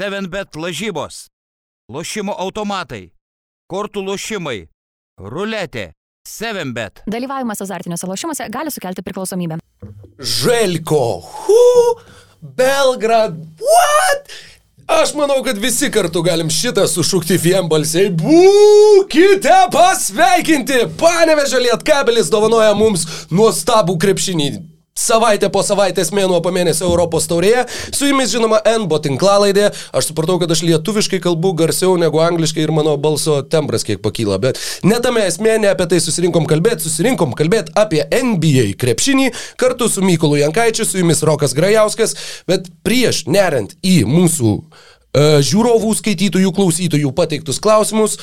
7bet lažybos, lošimo automatai, kortų lošimai, ruletė, 7bet. Dalyvavimas azartiniuose lošimuose gali sukelti priklausomybę. Želko, hu, Belgrad, what? Aš manau, kad visi kartu galim šitą sušukti vienbalsiai. Būkite pasveikinti! Panevežė Lietkabelis dovanoja mums nuostabų krepšinį. Savaitę po savaitės, mėnuo po mėnesio Europos taurėje. Su jumis žinoma NBO tinklalaidė. Aš supratau, kad aš lietuviškai kalbu garsiau negu angliškai ir mano balso tembras kiek pakyla. Bet netame esmė, ne apie tai susirinkom kalbėti, susirinkom kalbėti apie NBA krepšinį kartu su Mykolu Jankaičiu, su jumis Rokas Grajauskas. Bet prieš neriant į mūsų uh, žiūrovų, skaitytojų, klausytojų pateiktus klausimus,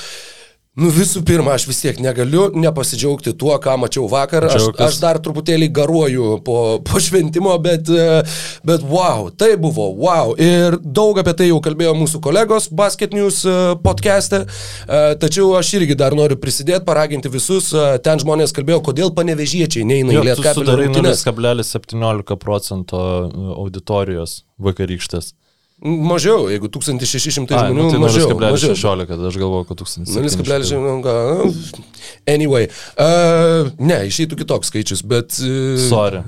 Nu visų pirma, aš vis tiek negaliu nepasidžiaugti tuo, ką mačiau vakar. Aš, aš dar truputėlį garuoju po, po šventimo, bet, e, bet wow, tai buvo wow. Ir daug apie tai jau kalbėjo mūsų kolegos Basket News e, podcast'e. E, Tačiau aš irgi dar noriu prisidėti, paraginti visus. Ten žmonės kalbėjo, kodėl panevežiečiai neina į Lietkabelio sudarai rungtynes. 0,17 procento auditorijos vakarykštės. Mažiau, jeigu 1600 Ai, žmonių, nu, tai mažiau. mažiau. 0,16, aš galvoju, kad 1000. 0,16. Anyway, uh, ne, išeitų kitoks skaičius, bet... Uh, Sorry.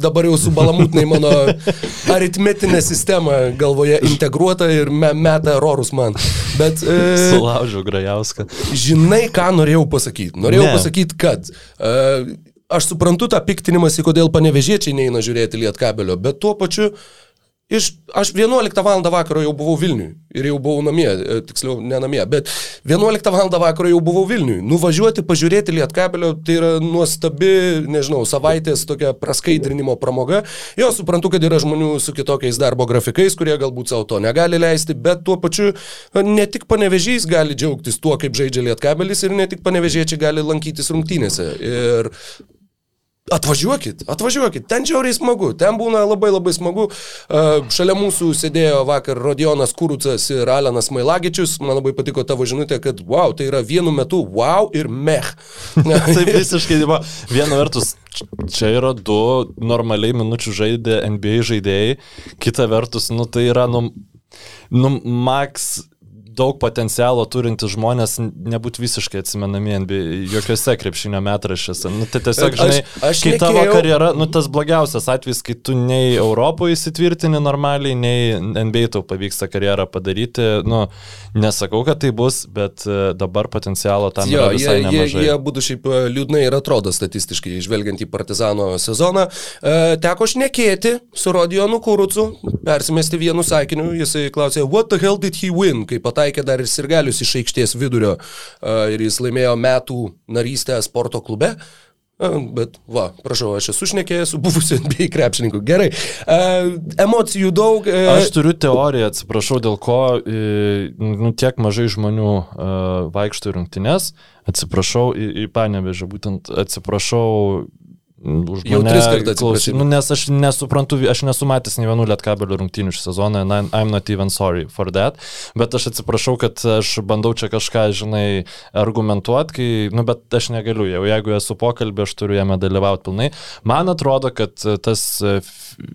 Dabar jau subalamutnai mano aritmetinė sistema galvoje integruota ir me, meta erorus man. Bet... Uh, Sulaužiau Grajauską. žinai, ką norėjau pasakyti? Norėjau Ne. pasakyti, kad... Uh, aš suprantu tą piktinimąsi, kodėl panevežiečiai neina žiūrėti lietkabelio, bet tuo pačiu... Iš, aš 11 val. vakaro jau buvau Vilniui ir jau buvau namie, e, tiksliau ne namie, bet 11 val. vakaro jau buvau Vilniui. Nuvažiuoti, pažiūrėti Lietkabelio, tai yra nuostabi, nežinau, savaitės tokia praskaidrinimo pramoga. Jo, suprantu, kad yra žmonių su kitokiais darbo grafikais, kurie galbūt savo to negali leisti, bet tuo pačiu e, ne tik panevežys gali džiaugtis tuo, kaip žaidžia Lietkabelis ir ne tik panevežiečiai gali lankytis rungtynėse. Ir Atvažiuokit, atvažiuokit, ten žiauriai smagu, ten būna labai labai smagu. Uh, šalia mūsų sėdėjo vakar Rodionas Kurucas ir Alenas Mailagičius, man labai patiko tavo žinutė, kad wow, tai yra vienu metu wow ir meh. Tai visiškai, va, viena vertus, čia yra du normaliai minučių žaidė NBA žaidėjai, kita vertus, nu tai yra, nu, nu max daug potencialo turintys žmonės nebūtų visiškai atsimenami NBA jokiose krepšinio metraščiuose. Nu, tai tiesiog, Aš- žinai, aš kai tavo nekėjau- karjera, nu tas blogiausias atvejis, kai tu nei Europoje įsitvirtini normaliai, nei NBA tau pavyksta karjerą padaryti. Nu, nesakau, kad tai bus, bet e, dabar potencialo tam Jo, yra jie, visai jie, nemažai. jie būtų šiaip e, liūdnai ir atrodo statistiškai, žvelgiant į Partizano sezoną. E, teko šnekėti su Rodionu Kurucu, persimesti vienu sakiniu, jisai klausė, what the hell did he win, kai pataikė dar ir sirgalius iš aikštės vidurio e, ir jis laimėjo metų narystę sporto klube. E, Bet, va, prašau, aš esu šnekėjęs su buvusiu NBA krepšininku. Gerai. E, emocijų daug. E, Aš turiu teoriją, atsiprašau, dėl ko e, nu, tiek mažai žmonių uh, vaikšto rungtynes. Atsiprašau į, į panevežę, būtent atsiprašau už Jau tris kartus atsiprašei. Nu, nes aš nesuprantu, aš nesu matęs nei vienų lietkabelio rungtynių šį sezoną, and I'm- not even sorry for that. Bet aš atsiprašau, kad aš bandau čia kažką, žinai, argumentuoti, kai, nu, bet aš negaliu. Jau jeigu esu pokalbė, aš turiu jame dalyvauti pilnai. Man atrodo, kad tas,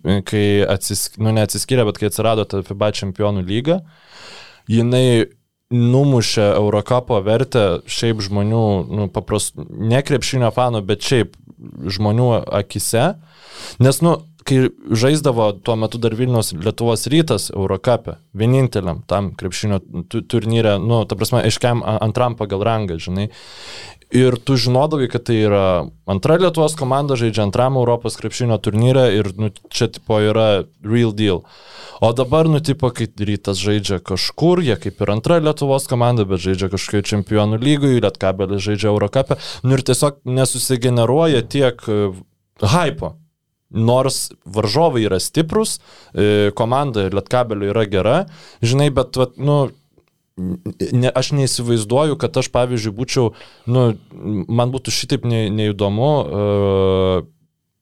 kai atsisk, nu, neatsiskyrė, bet kai atsirado ta FIBA čempionų lyga, jinai numušė Eurocapo vertę šiaip žmonių, nu, papras, ne krepšinio fanų, bet šiaip žmonių akise. Nes, nu, kai žaisdavo tuo metu dar Vilnius Lietuvos rytas Eurocapė, vieninteliam tam krepšinio tu- turnyre, nu, ta prasme, aiškiam antram pagal rangą, žinai. Ir tu žinodavai, kad tai yra antra Lietuvos komanda žaidžia antram Europos krepšinio turnyre ir nu, čia tipo yra real deal. O dabar, nu, tipo, kai rytas žaidžia kažkur, jie kaip ir antra Lietuvos komanda, bet žaidžia kažkokio čempionų lygui, Lietkabelis žaidžia Eurocapę, nu ir tiesiog nesusigeneruoja tiek e, hypo. Nors varžovai yra stiprus, e, komanda Lietkabelio yra gera, žinai, bet, vat, nu, ne, aš neįsivaizduoju, kad aš, pavyzdžiui, būčiau, nu, man būtų šitaip ne, neįdomu uh,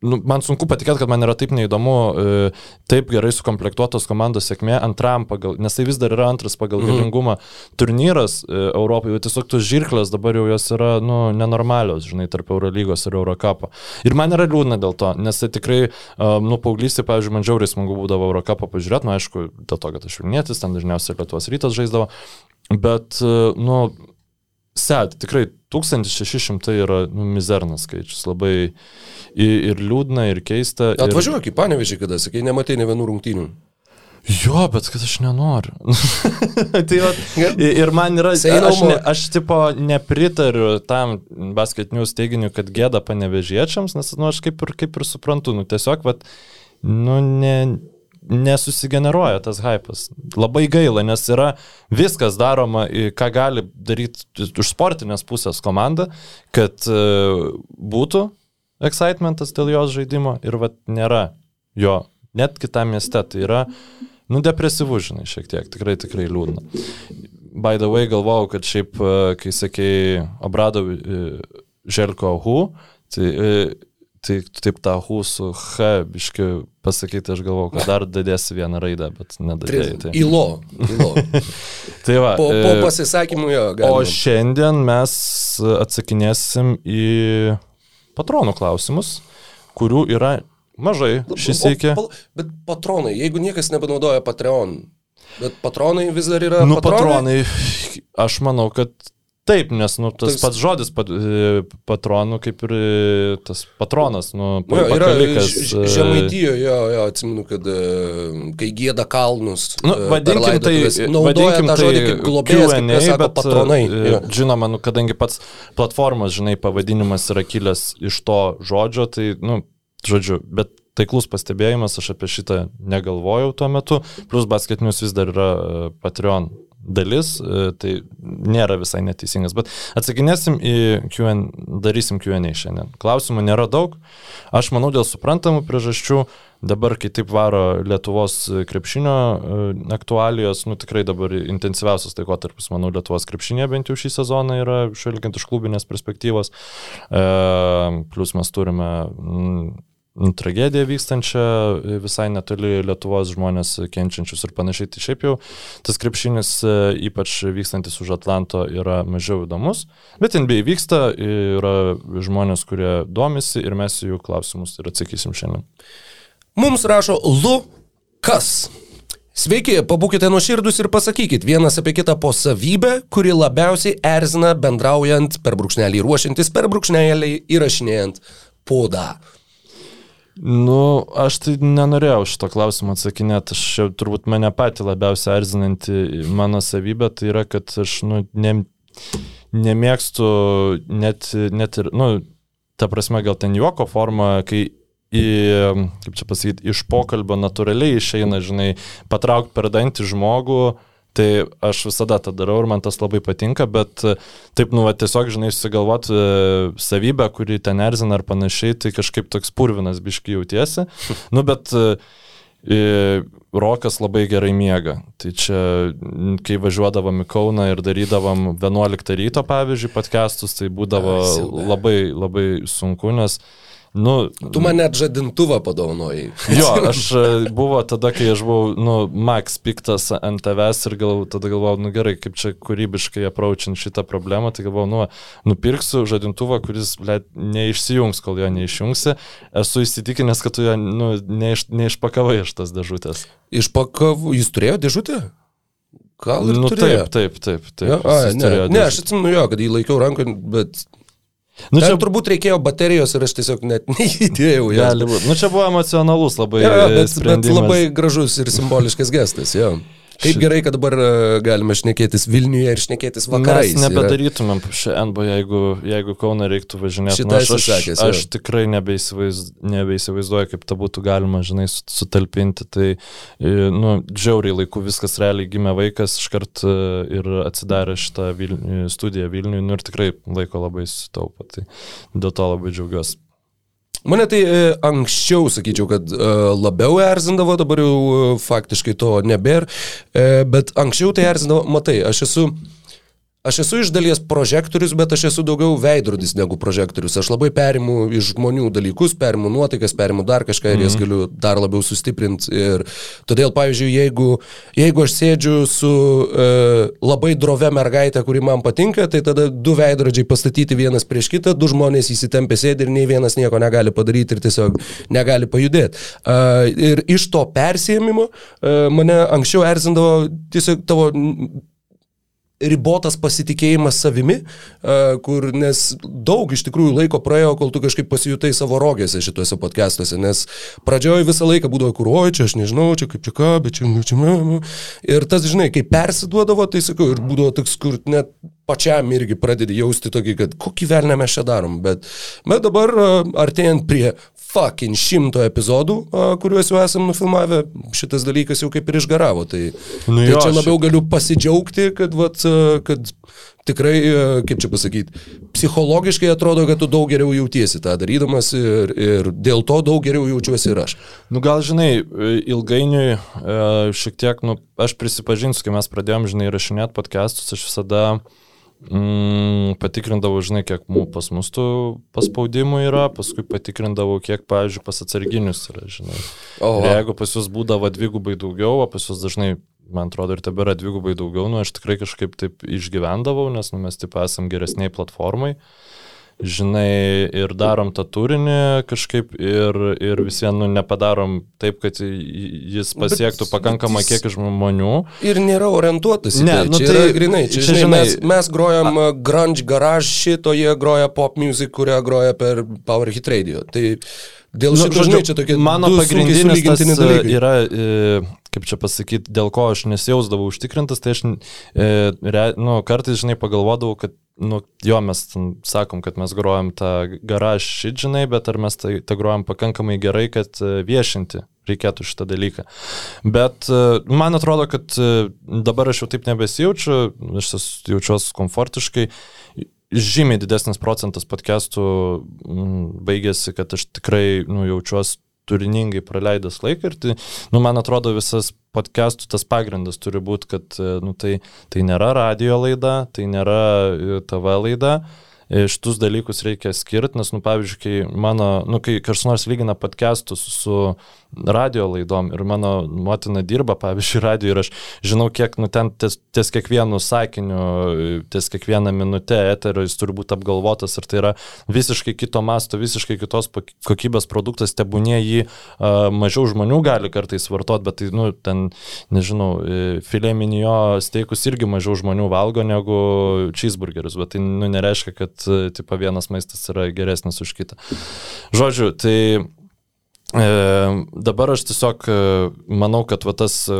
nu, man sunku patikėti, kad man yra taip neįdomu, e, taip gerai sukomplektuotos komandos sėkmė antram pagal, nes tai vis dar yra antras pagal Mhm. galingumą turnyras e, Europoje, jau tiesiog tos žirklės dabar jau jos yra, nu, nenormalios, žinai, tarp Eurolygos ir Eurocapo. Ir man yra liūdna dėl to, nes tai tikrai, e, nu, paauglystė, pavyzdžiui, man žiauriai smagu būdavo Eurocapo pažiūrėti, nu, aišku, dėl to, kad aš Vilnietis, ten dažniausiai Lietuvos rytas žaisdavo, bet, nu, Set, tikrai 1600 yra nu, mizernas skaičius, labai ir, ir liūdna, ir keista. Ir... Atvažiuok į Panevežį, kada sakai, nematai ne vienų rungtynių. Jo, bet kad aš nenoriu. tai va, ir man yra, aš, ne, aš tipo nepritariu tam basketinių teiginiu, kad gėda panevežiečiams, nes, nu, aš kaip ir, kaip ir suprantu, nu, tiesiog, va, nu, ne, nesusigeneruoja tas hypas. Labai gaila, nes yra viskas daroma, ką gali daryti už sportinės pusės komanda, kad uh, būtų excitementas dėl jos žaidimo ir vat nėra jo, net kitame mieste. Tai yra, nu, depresyvu, žinai, šiek tiek, tikrai, tikrai liūdna. By the way, galvojau, kad šiaip, e, kai sakei, Obradov Želko Hu, tai, e, tai taip tą Hu su H, biški pasakyti, aš galvojau, kad dar dadėsi vieną raidę, bet nedadėjai. Tai, Ilo. Ilo. tai va. Po, po e, pasisakymų jo. O galima. šiandien mes atsakinėsim į patronų klausimus, kurių yra mažai šis O- iki. Bet patronai, jeigu niekas nebenaudoja Patreon, bet patronai vis dar yra. Nu, patronai, aš manau, kad taip, nes nu, tas Tas- pats žodis pat, e, patronų, kaip ir e, tas patronas, nu, Nu, jo, yra e, Žemaitijoje, jo, jo, atsimenu, kad kai gėda kalnus. Nu, vadinkim tai, vadinkim tą tai žodį kaip globėjas, kaip jie sako, bet, patronai. Jo. Žinoma, nu, kadangi pats platformos, žinai, pavadinimas yra kilęs iš to žodžio, tai, nu, žodžiu, bet taiklus pastebėjimas, aš apie šitą negalvojau tuo metu, plus basketinius vis dar yra Patreon dalis, e, tai nėra visai neteisingas, bet atsakinėsim į Q&A, darysim Q&A šiandien. Klausimų nėra daug, aš manau dėl suprantamų priežasčių, dabar kai taip varo Lietuvos krepšinio e, aktualijos, nu tikrai dabar intensyviausias laikotarpis, manau, Lietuvos krepšinė bent jau šį sezoną yra, žvelgiant iš klubinės perspektyvos, e, plus mes turime tragediją vykstančią e, visai netoli Lietuvos žmonės kenčiančius ir panašiai. Tai šiaip jau tas krepšinis, e, ypač vykstantis už Atlanto, yra mažiau įdomus. Bet NBA vyksta, yra žmonės, kurie domisi ir mes jų klausimus ir atsakysim šiandien. Mums rašo Lukas. Sveiki, pabūkite nuoširdus ir pasakykit vienas apie kitą po savybę, kuri labiausiai erzina bendraujant per brūkšnelį ruošiantis, per brūkšnelį įrašinėjant podą. Nu, aš tai nenorėjau šito klausimo atsakinėti, aš jau turbūt mane pati labiausiai erzinanti mano savybė, tai yra, kad aš nu, ne, nemėgstu net, net ir, nu, ta prasme, gal ten juoko forma, kai į, kaip čia pasakyti, iš pokalbio natūraliai išeina, žinai, patraukti per dantį žmogų, Tai aš visada tą darau ir man tas labai patinka, bet e, taip, nu, va, tiesiog, žinai, susigalvoti savybę, kuri ten erzina ar panašiai, tai kažkaip toks purvinas biški jautiesi. Nu, bet e, e, Rokas labai gerai miega. Tai čia, kai važiuodavom į Kauną ir darydavom 11 ryto, pavyzdžiui, podcastus, tai būdavo labai, labai sunku, nes, nu, Tu man net žadintuvą padovanojai. Jo, aš e, buvo tada, kai aš buvau, nu, Max piktas ant tavęs ir gal, tada galvojau, nu gerai, kaip čia kūrybiškai apraučiant šitą problemą, tai galvojau, nu, nupirksiu žadintuvą, kuris, ble, neišsijungs, kol jo neišjungsi. Esu įsitikinęs, kad tu jo, nu, neiš, neišpakavai iš tas dėžutės. Išpakavau, jis turėjo dėžutę? Gal ir Nu, turėjo. taip, taip, taip. taip Jo, a, ne, turėjo ne, dėžutę. aš atsimenu jo, kad jį laikiau rankoje, bet... Nu, Ten čia turbūt reikėjo baterijos ir aš tiesiog net neįdėjau būti. Nu, čia buvo emocionalus labai. E, bet, bet sprendimas. labai gražus ir simboliškas gestas, jo. Kaip Ši- gerai, kad dabar e, galime šnekėtis Vilniuje ir šnekėtis vakarais. Mes nebedarytumėm šią NBO, jeigu, jeigu Kauna reiktų važinėti. Šitą aš, aš, sakęs, aš tikrai nebeįsivaizd, nebeįsivaizduoju, kaip tą būtų galima, žinai, su- sutalpinti. Tai, e, nu, džiauriai laiku viskas realiai gimė vaikas, iškart e, ir atsidarė šitą Vilnių, studiją Vilniui, nu ir tikrai laiko labai sutaupo. Tai dėl to labai džiaugiuosi. Mane tai e, anksčiau, sakyčiau, kad e, labiau erzindavo, dabar jau e, faktiškai to nebėra, bet anksčiau tai erzindavo, matai, aš esu Aš esu iš dalies prožektorius, bet aš esu daugiau veidrodis negu prožektorius. Aš labai perimu iš žmonių dalykus, perimu nuotaikas, perimu dar kažką ir jas Mhm. galiu dar labiau sustiprinti. Ir todėl, pavyzdžiui, jeigu, jeigu aš sėdžiu su e, labai drove mergaitė, kuri man patinka, tai tada du veidrodžiai pastatyti vienas prieš kitą, du žmonės įsitempę sėdi ir nei vienas nieko negali padaryti ir tiesiog negali pajudėti. E, ir iš to persėmimo e, mane anksčiau erzindavo tiesiog tavo ribotas pasitikėjimas savimi, a, kur nes daug iš tikrųjų laiko praėjo, kol tu kažkaip pasijutai savo rogėse šituose podcastuose, nes pradžioje visą laiką būdavo, kur oi, čia aš nežinau, čia kaip čia ką, bet čia, čia, čia. Ir tas, žinai, kai persiduodavo, tai sakau, ir būdavo toks, kur net pačiam irgi pradedi jausti tokį, kad kokį velnę mes čia darom, bet, bet dabar a, artėjant prie fucking šimto epizodų, kuriuos jau esam nufilmavę, šitas dalykas jau kaip ir išgaravo. Tai, Nu tai jo, čia labiau galiu pasidžiaugti, kad, vat, kad tikrai, kaip čia pasakyti, psichologiškai atrodo, kad tu daug geriau jautiesi tą darydamas ir, ir dėl to daug geriau jaučiuosi ir aš. Nu gal žinai, ilgainiui šiek tiek, nu, aš prisipažinsiu, kai mes pradėjom, žinai, rašinėti podcastus, aš visada mm, patikrindavau, žinai, kiek mū, pas mus tų paspaudimų yra, paskui patikrindavau, kiek, pavyzdžiui, pas atsarginius yra, žinai. Oho. Ir jeigu pas jūs būdavo dvigubai daugiau, o pas jūs dažnai, man atrodo, ir tebėra dvigubai daugiau, nu aš tikrai kažkaip taip išgyvendavau, nes nu, mes taip esam geresniai platformai. Žinai, ir darom tą turinį kažkaip ir, ir vis vien nu, nepadarom taip, kad jis pasiektų Bet- pakankamą bet jis- kiekį žmonių. Ir nėra orientuotas į Ne, tai. nu čia tai- yra grinai. Čia, čia, žinai, mes, mes grojam a... grunge garage šito, jie groja pop music, kurią groja per Power Hit Radio. Tai dėl Nu, šito, žinai, čia tokie mano pagrindinis yra, e, kaip čia pasakyti, dėl ko aš nesijausdavau užtikrintas, tai aš e, re, nu, kartais, žinai, pagalvodavau, kad Nu, jo, mes sakom, kad mes grojam tą garaž šit, žinai, bet ar mes tai, tai grojam pakankamai gerai, kad e, viešinti reikėtų šitą dalyką. Bet e, man atrodo, kad e, dabar aš jau taip nebesijaučiu, aš jaučiuosi komfortiškai. Žymiai didesnis procentas podcastų baigėsi, kad aš tikrai nu, jaučiuosi turiningai praleidęs laiką ir tai, nu, man atrodo, visas podcastų tas pagrindas turi būti, kad e, nu, tai, tai nėra radio laida, tai nėra e, TV laida. E, Šitus dalykus reikia skirti, nes, nu, pavyzdžiui, kai mano, nu, kai kažkas nors lygina podcastus su radio laidom ir mano motina dirba, pavyzdžiui, radio ir aš žinau, kiek, nu, ten ties, ties kiekvienu sakiniu, ties kiekvieną minutę eterio jis turi būti apgalvotas ir tai yra visiškai kito masto, visiškai kitos kokybės produktas, tebūnė jį uh, mažiau žmonių gali kartais vartoti, bet tai, nu, ten, nežinau, e, filė minijo steikus irgi mažiau žmonių valgo negu cheeseburgerius, bet tai, nu, nereiškia, kad, e, tipo, vienas maistas yra geresnis už kitą. Žodžiu, tai dabar aš tiesiog e, manau, kad va, tas e,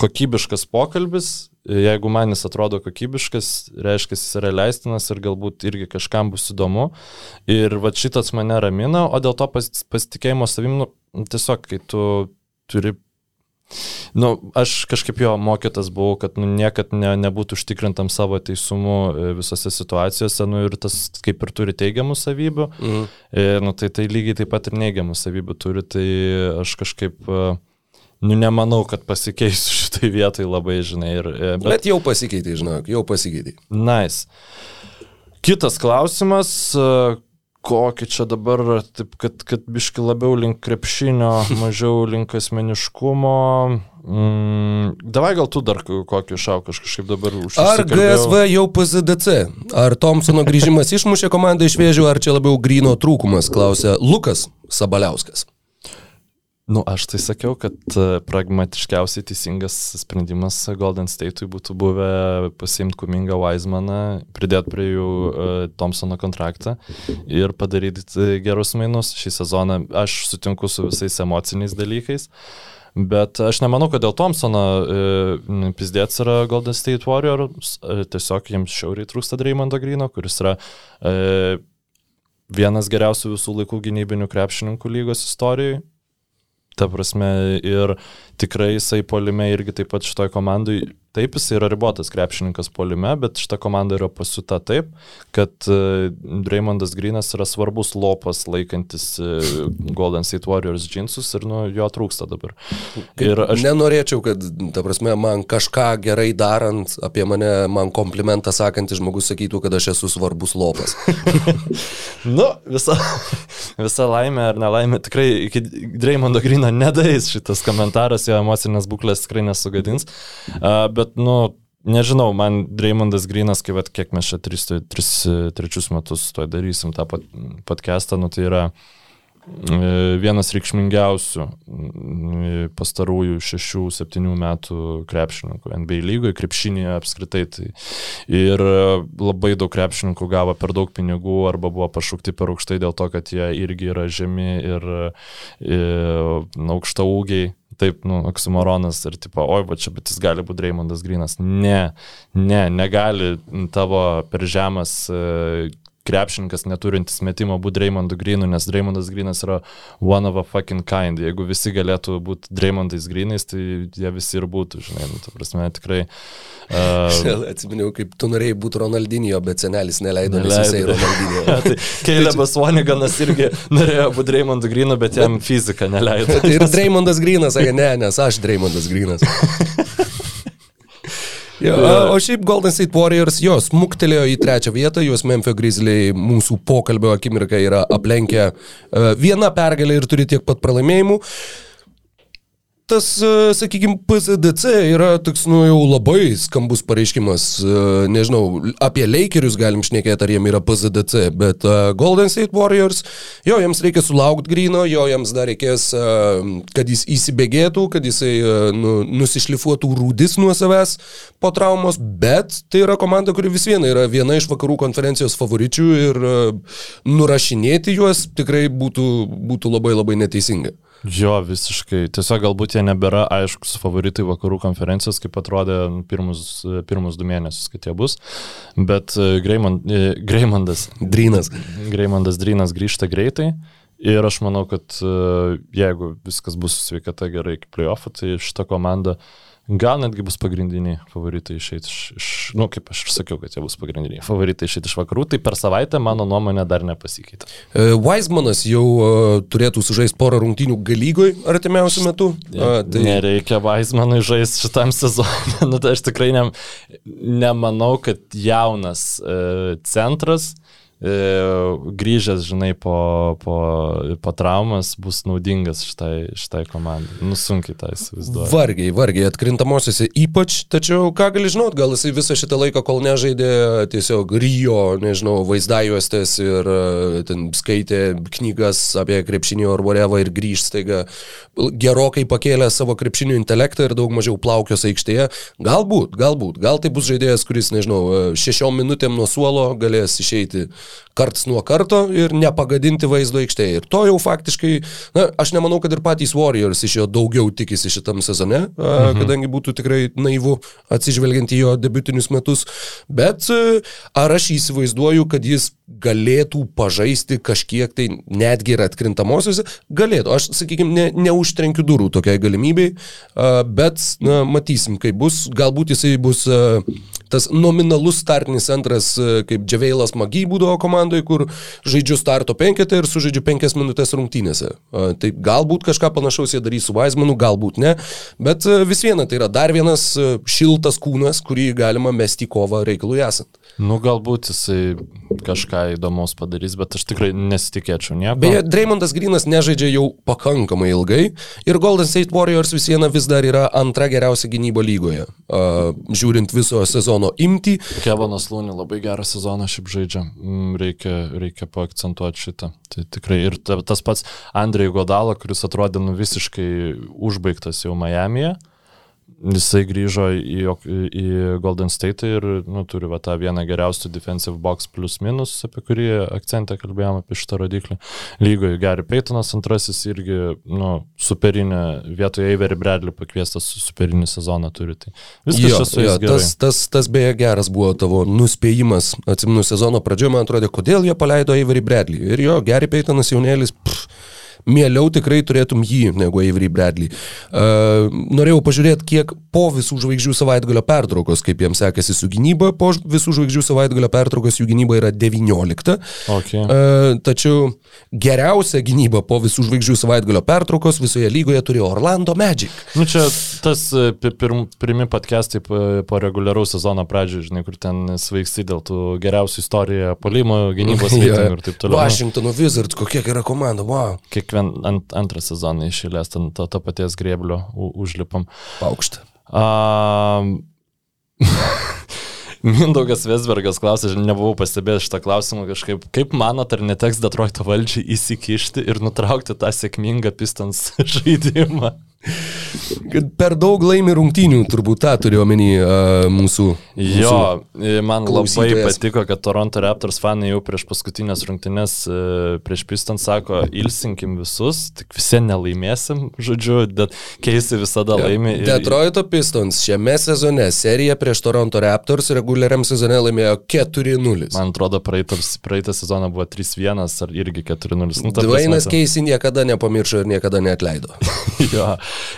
kokybiškas pokalbis, e, jeigu man jis atrodo kokybiškas, reiškia, jis yra leistinas ir galbūt irgi kažkam bus įdomu. Ir va šitas mane ramina, o dėl to pas, pasitikėjimo savim, nu, tiesiog, kai tu turi Nu, aš kažkaip jo mokytas buvau, kad nu, niekad ne, nebūtų užtikrintam savo teisumu e, visose situacijose, nu ir tas kaip ir turi teigiamų savybių, Mhm. e, nu, tai tai lygiai taip pat ir neigiamų savybių turi, tai aš kažkaip, e, nu nemanau, kad pasikeisiu šitai vietai labai, žinai, ir, Bet, bet jau pasikeitė, žinok, jau pasikeitė. Nice. Kitas klausimas, kokį čia dabar, taip, kad, kad biški labiau link krepšinio, mažiau link asmeniškumo. Mm, davai gal tu dar kokį šauk, aš kažkaip dabar Ar užsikalbėjau. GSV jau PZDC? Ar Thompsono grįžimas išmušė komandą iš vėžių, ar čia labiau grino trūkumas, klausė Lukas Sabaliauskas. Nu, aš tai sakiau, kad e, pragmatiškiausiai teisingas sprendimas Golden State'ui būtų buvę pasiimti Kumingą Weizmaną, pridėti prie jų uh, Thompsono kontraktą ir padaryti e, gerus mainus šį sezoną. Aš sutinku su visais emociniais dalykais. Bet aš nemanau, kad dėl Thompsono e, pizdėts yra Golden State Warriors, e, tiesiog jiems šiauriai trūksta Dreymondo Grino, kuris yra e, vienas geriausių visų laikų gynybinių krepšininkų lygos istorijoje. Ta prasme, ir tikrai jisai polime irgi taip pat šitoj komandai Taip, jis yra ribotas krepšininkas polime, bet šita komanda yra pasiuta taip, kad uh, Dreymondas Grinas yra svarbus lopas laikantis uh, Golden State Warriors džinsus ir nu, jo trūksta dabar. Ir aš nenorėčiau, kad, ta prasme, man kažką gerai darant, apie mane, man komplimentą sakantis žmogus sakytų, kad aš esu svarbus lopas. nu, visa, visa laimė ar nelaimė, tikrai iki Dreymondo Grino nedais šitas komentaras, jo emocinės būklės tikrai nesugadins. Uh, bet, nu, nežinau, man Dreymondas Grinas, kai, vat, kiek mes čia tris, tris, trečius metus to darysim tą podcastą, nu, tai yra e, vienas reikšmingiausių e, pastarųjų šešių, septynių metų krepšininkų NBA lygoje, krepšinėje apskritai. Tai ir labai daug krepšininkų gavo per daug pinigų arba buvo pašaukti per aukštai dėl to, kad jie irgi yra žemi ir, ir e, aukšta ūgiai taip, nu, oksimoronas ir tipo, oi, va čia, bet jis gali būti Raimondas Grinas. Ne, ne, negali tavo per žemas e, krepšininkas neturintis metimo būti Raimondu Grinu, nes Raimondas Grinas yra one of a fucking kind. Jeigu visi galėtų būti Raimondais Grinais, tai jie visi ir būtų, žinai, nu, ta prasme, tikrai. Uh, Atsiminiau, kaip tu norėjai būti Ronaldinio, bet senelis neleido, neleido. nes jisai Ronaldinio. tai Keilebas Voniganas irgi norėjo būti Raimondu Grinu, bet jam fizika neleido. ir Raimondas Grinas sakė, ne, nes aš Raimondas Grinas. Jo, o šiaip Golden State Warriors jos muktelėjo į trečią vietą, juos Memphis Grizzliai mūsų pokalbio akimirką yra aplenkę vieną pergalę ir turi tiek pat pralaimėjimų. Uh, tas, e, sakykime, PSDC yra toks, nu, jau labai skambus pareiškimas. E, nežinau, apie Lakerius galim šnekėti, ar jiem yra PSDC, bet uh, Golden State Warriors, jo, jiems reikia sulaukti grino, jo, jiems dar reikės, kad jis įsibėgėtų, kad jisai nu, nusišlifuotų rūdis nuo savęs po traumos, bet tai yra komanda, kuri vis viena yra viena iš vakarų konferencijos favoričių ir nurašinėti juos tikrai būtų, būtų labai labai neteisinga. Jo, visiškai. Tiesiog galbūt jie nebėra aiškus favoritai vakarų konferencijos, kaip atrodė pirmus, pirmus du mėnesius, kad jie bus. Bet e, Greimond, e, Greimondas. Drynas. Greimondas Drynas grįžta greitai. Ir aš manau, kad e, jeigu viskas bus sveikata gerai iki playoffų, tai šita komanda uh, Gal netgi bus pagrindiniai favoritai išeiti iš, iš, nu, kaip aš ir sakiau, kad jie bus pagrindiniai favoritai išeiti iš vakarų, tai per savaitę mano nuomonė dar nepasikeitė. E, Weizmanas jau uh, turėtų sužaisti porą rungtynių galygoj artimiausiu metu. Uh, tai... Nereikia Weizmanui žaisti šitam sezonui. nu, tai aš tikrai ne, nemanau, kad jaunas uh, centras E, grįžęs, žinai, po, po, po traumas bus naudingas šitai, šitai komandai. Nusunkiai tą įsivaizduoju. Vargiai, vargiai, atkrintamosiose ypač, tačiau ką gali žinot, gal jisai visą šitą laiką, kol nežaidė, tiesiog Rio, nežinau, vaizdajuostės ir e, ten skaitė knygas apie krepšinį ar vorevą ir grįžt staiga gerokai pakėlė savo krepšinio intelektą ir daug mažiau plaukios aikštėje. Galbūt, galbūt, gal tai bus žaidėjas, kuris, nežinau, šešiom minutėm nuo suolo galės išeiti karts nuo karto ir nepagadinti vaizdo aikštėje. Ir to jau faktiškai, na, aš nemanau, kad ir patys Warriors iš jo daugiau tikisi šitam sezone, mhm. kadangi būtų tikrai naivu atsižvelgiant į jo debutinius metus. Bet ar aš įsivaizduoju, kad jis galėtų pažaisti kažkiek tai netgi ir atkrintamosiose, galėtų. Aš, sakykime, ne, neužtrenkiu durų tokiai galimybei, bet na, matysim, kaip bus. Galbūt jisai bus tas nominalus startinis centras, kaip Džiaveilas Magy būdavo komandoje, kur žaidžiu starto penketą ir sužaidžiu penkias minutės rungtynėse. Tai galbūt kažką panašaus jie darys su Weizmanu, galbūt ne, bet vis viena tai yra dar vienas šiltas kūnas, kurį galima mesti į kovą reikalui esant. Nu, galbūt jisai kažką įdomaus padarys, bet aš tikrai nesitikėčiau nieko. Beje, Dreymondas Grinas nežaidžia jau pakankamai ilgai ir Golden State Warriors vis viena vis dar yra antra geriausia gynyba lygoje, uh, žiūrint viso sezono imti. Kevanas Lūnė labai gerą sezoną šiaip žaidžia, mm, reikia, reikia paakcentuoti šitą. Tai tikrai ir tas pats Andrei Godala, kuris atrodė nu visiškai užbaigtas jau Miami'e Jisai grįžo į, į Golden State ir nu, turi va, tą vieną geriausių defensive box plus minus, apie kurį akcentą kalbėjome apie šitą rodiklį. Lygoje Gary Paytonas antrasis irgi nu, superinė, vietoje Avery Bradley pakviestas superinį sezoną turi. Tai viskas čia jo, tas, tas, tas beje geras buvo tavo nuspėjimas, atsiminu sezono pradžioje, man atrodė, kodėl jie paleido Avery Bradley. Ir jo, Gary Paytonas jaunėlis, pff, mieliau tikrai turėtum jį negu Avery Bradley. Uh, norėjau pažiūrėti, kiek po visų žvaigždžių savaitgalio pertraukos, kaip jiems sekasi su gynyba, po visų žvaigždžių savaitgalio pertraukos jų gynyba yra 19. Okay. Uh, tačiau geriausia gynyba po visų žvaigždžių savaitgalio pertraukos visoje lygoje turėjo Orlando Magic. Nu čia tas e, pi- pirm, pirmi podcastai po, reguliaraus sezono pradžioje, žinai, kur ten svaigsti dėl tų geriausių istorijoje, polimo, gynybos reitingų ir taip toliau. Nu, Washingtono Wizards, kokia gera komanda, wow. Kiekvien ant, antrą sezoną išėlės ant to, to paties grėblio u- užlipam. Paukštą. Um, Mindaugas Vesbergas klausė, aš nebuvau pastebėjęs šitą klausimą kažkaip, kaip manot, ar neteks Detroito valdžiai įsikišti ir nutraukti tą sėkmingą Pistons žaidimą? Kad per daug laimi rungtynių, turbūt tą turiu omeny uh, mūsų. Jo, e, man labai klausytojas. patiko, kad Toronto Raptors fanai jau prieš paskutinės rungtynės e, prieš Pistons sako, ilsinkim visus, tik visi nelaimėsim, žodžiu, bet keisi visada laimi. ir- Detroito Pistons šiame sezone seriją prieš Toronto Raptors reguliariam sezone laimėjo 4-0. Man atrodo, praeitą, sezoną buvo 3-1 ar irgi 4-0. Nu, Dvainas Keisi niekada nepamiršo ir niekada neatleido. Jo.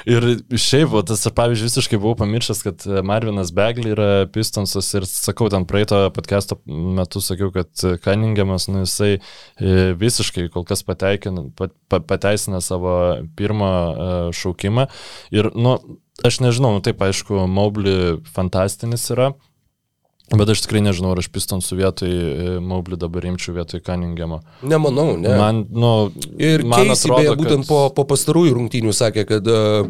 Ir šiaip, tas, pavyzdžiui, visiškai buvau pamiršęs, kad e, Marvinas Begley yra Pistonsas ir sakau, ten praeito podcast'o metu sakiau, kad e, Cunningamas, nu, jisai e, visiškai kol kas pateikina, pat, pa- pateisina savo pirmą e, šaukimą. Ir, nu, aš nežinau, nu, taip, aišku, Mobley fantastinis yra. Bet aš tikrai nežinau, ar aš Pistonsų vietoj e, Mobley dabar imčiau vietoj Cunningamą. Nemanau, ne. Man, nu, Ir man Keisi atrodo, beje būtent kad- po, po pastarųjų rungtynių sakė, kad uh,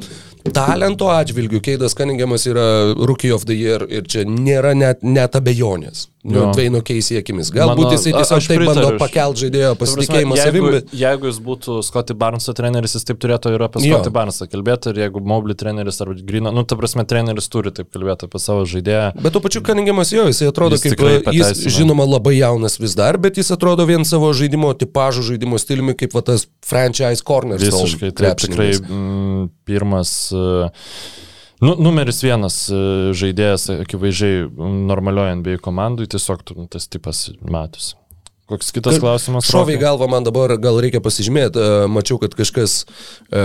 talento atžvilgių Keidas Kaningiamas yra Rookie of the Year ir čia nėra net, net abejonės. Nu. Dveino Keisi akimis. Galbūt Mano- jisai tiesiog taip bando pritariu. pakelt žaidėjo Ta prasme, pasitikėjimą savim, jeigu, bet jeigu jis būtų Scotty Barnes'o treneris, jis taip turėtų ir apie. Scotty Barnes'ą kalbėti, ir jeigu Mobley treneris ar Grino, nu, ta prasme, treneris turi taip kalbėti apie savo žaidėją. Bet tuo pačiu Kaningiamas jo, jisai atrodo Jis jis kaip, e, jis žinoma labai jaunas vis dar, bet jis atrodo vien savo žaidimo tipažų, žaidimo stiliumi, kaip va tas franchise corner. Visiškai, taip, tikrai mm, pirmas. Uh, Nu, numeris vienas e, žaidėjas, akivaizdžiai normalioje NBA komandai, tiesiog tu- tas tipas matosi. Koks kitas klausimas? Šoviai galva man dabar gal reikia pasižymėti, e, mačiau, kad kažkas e,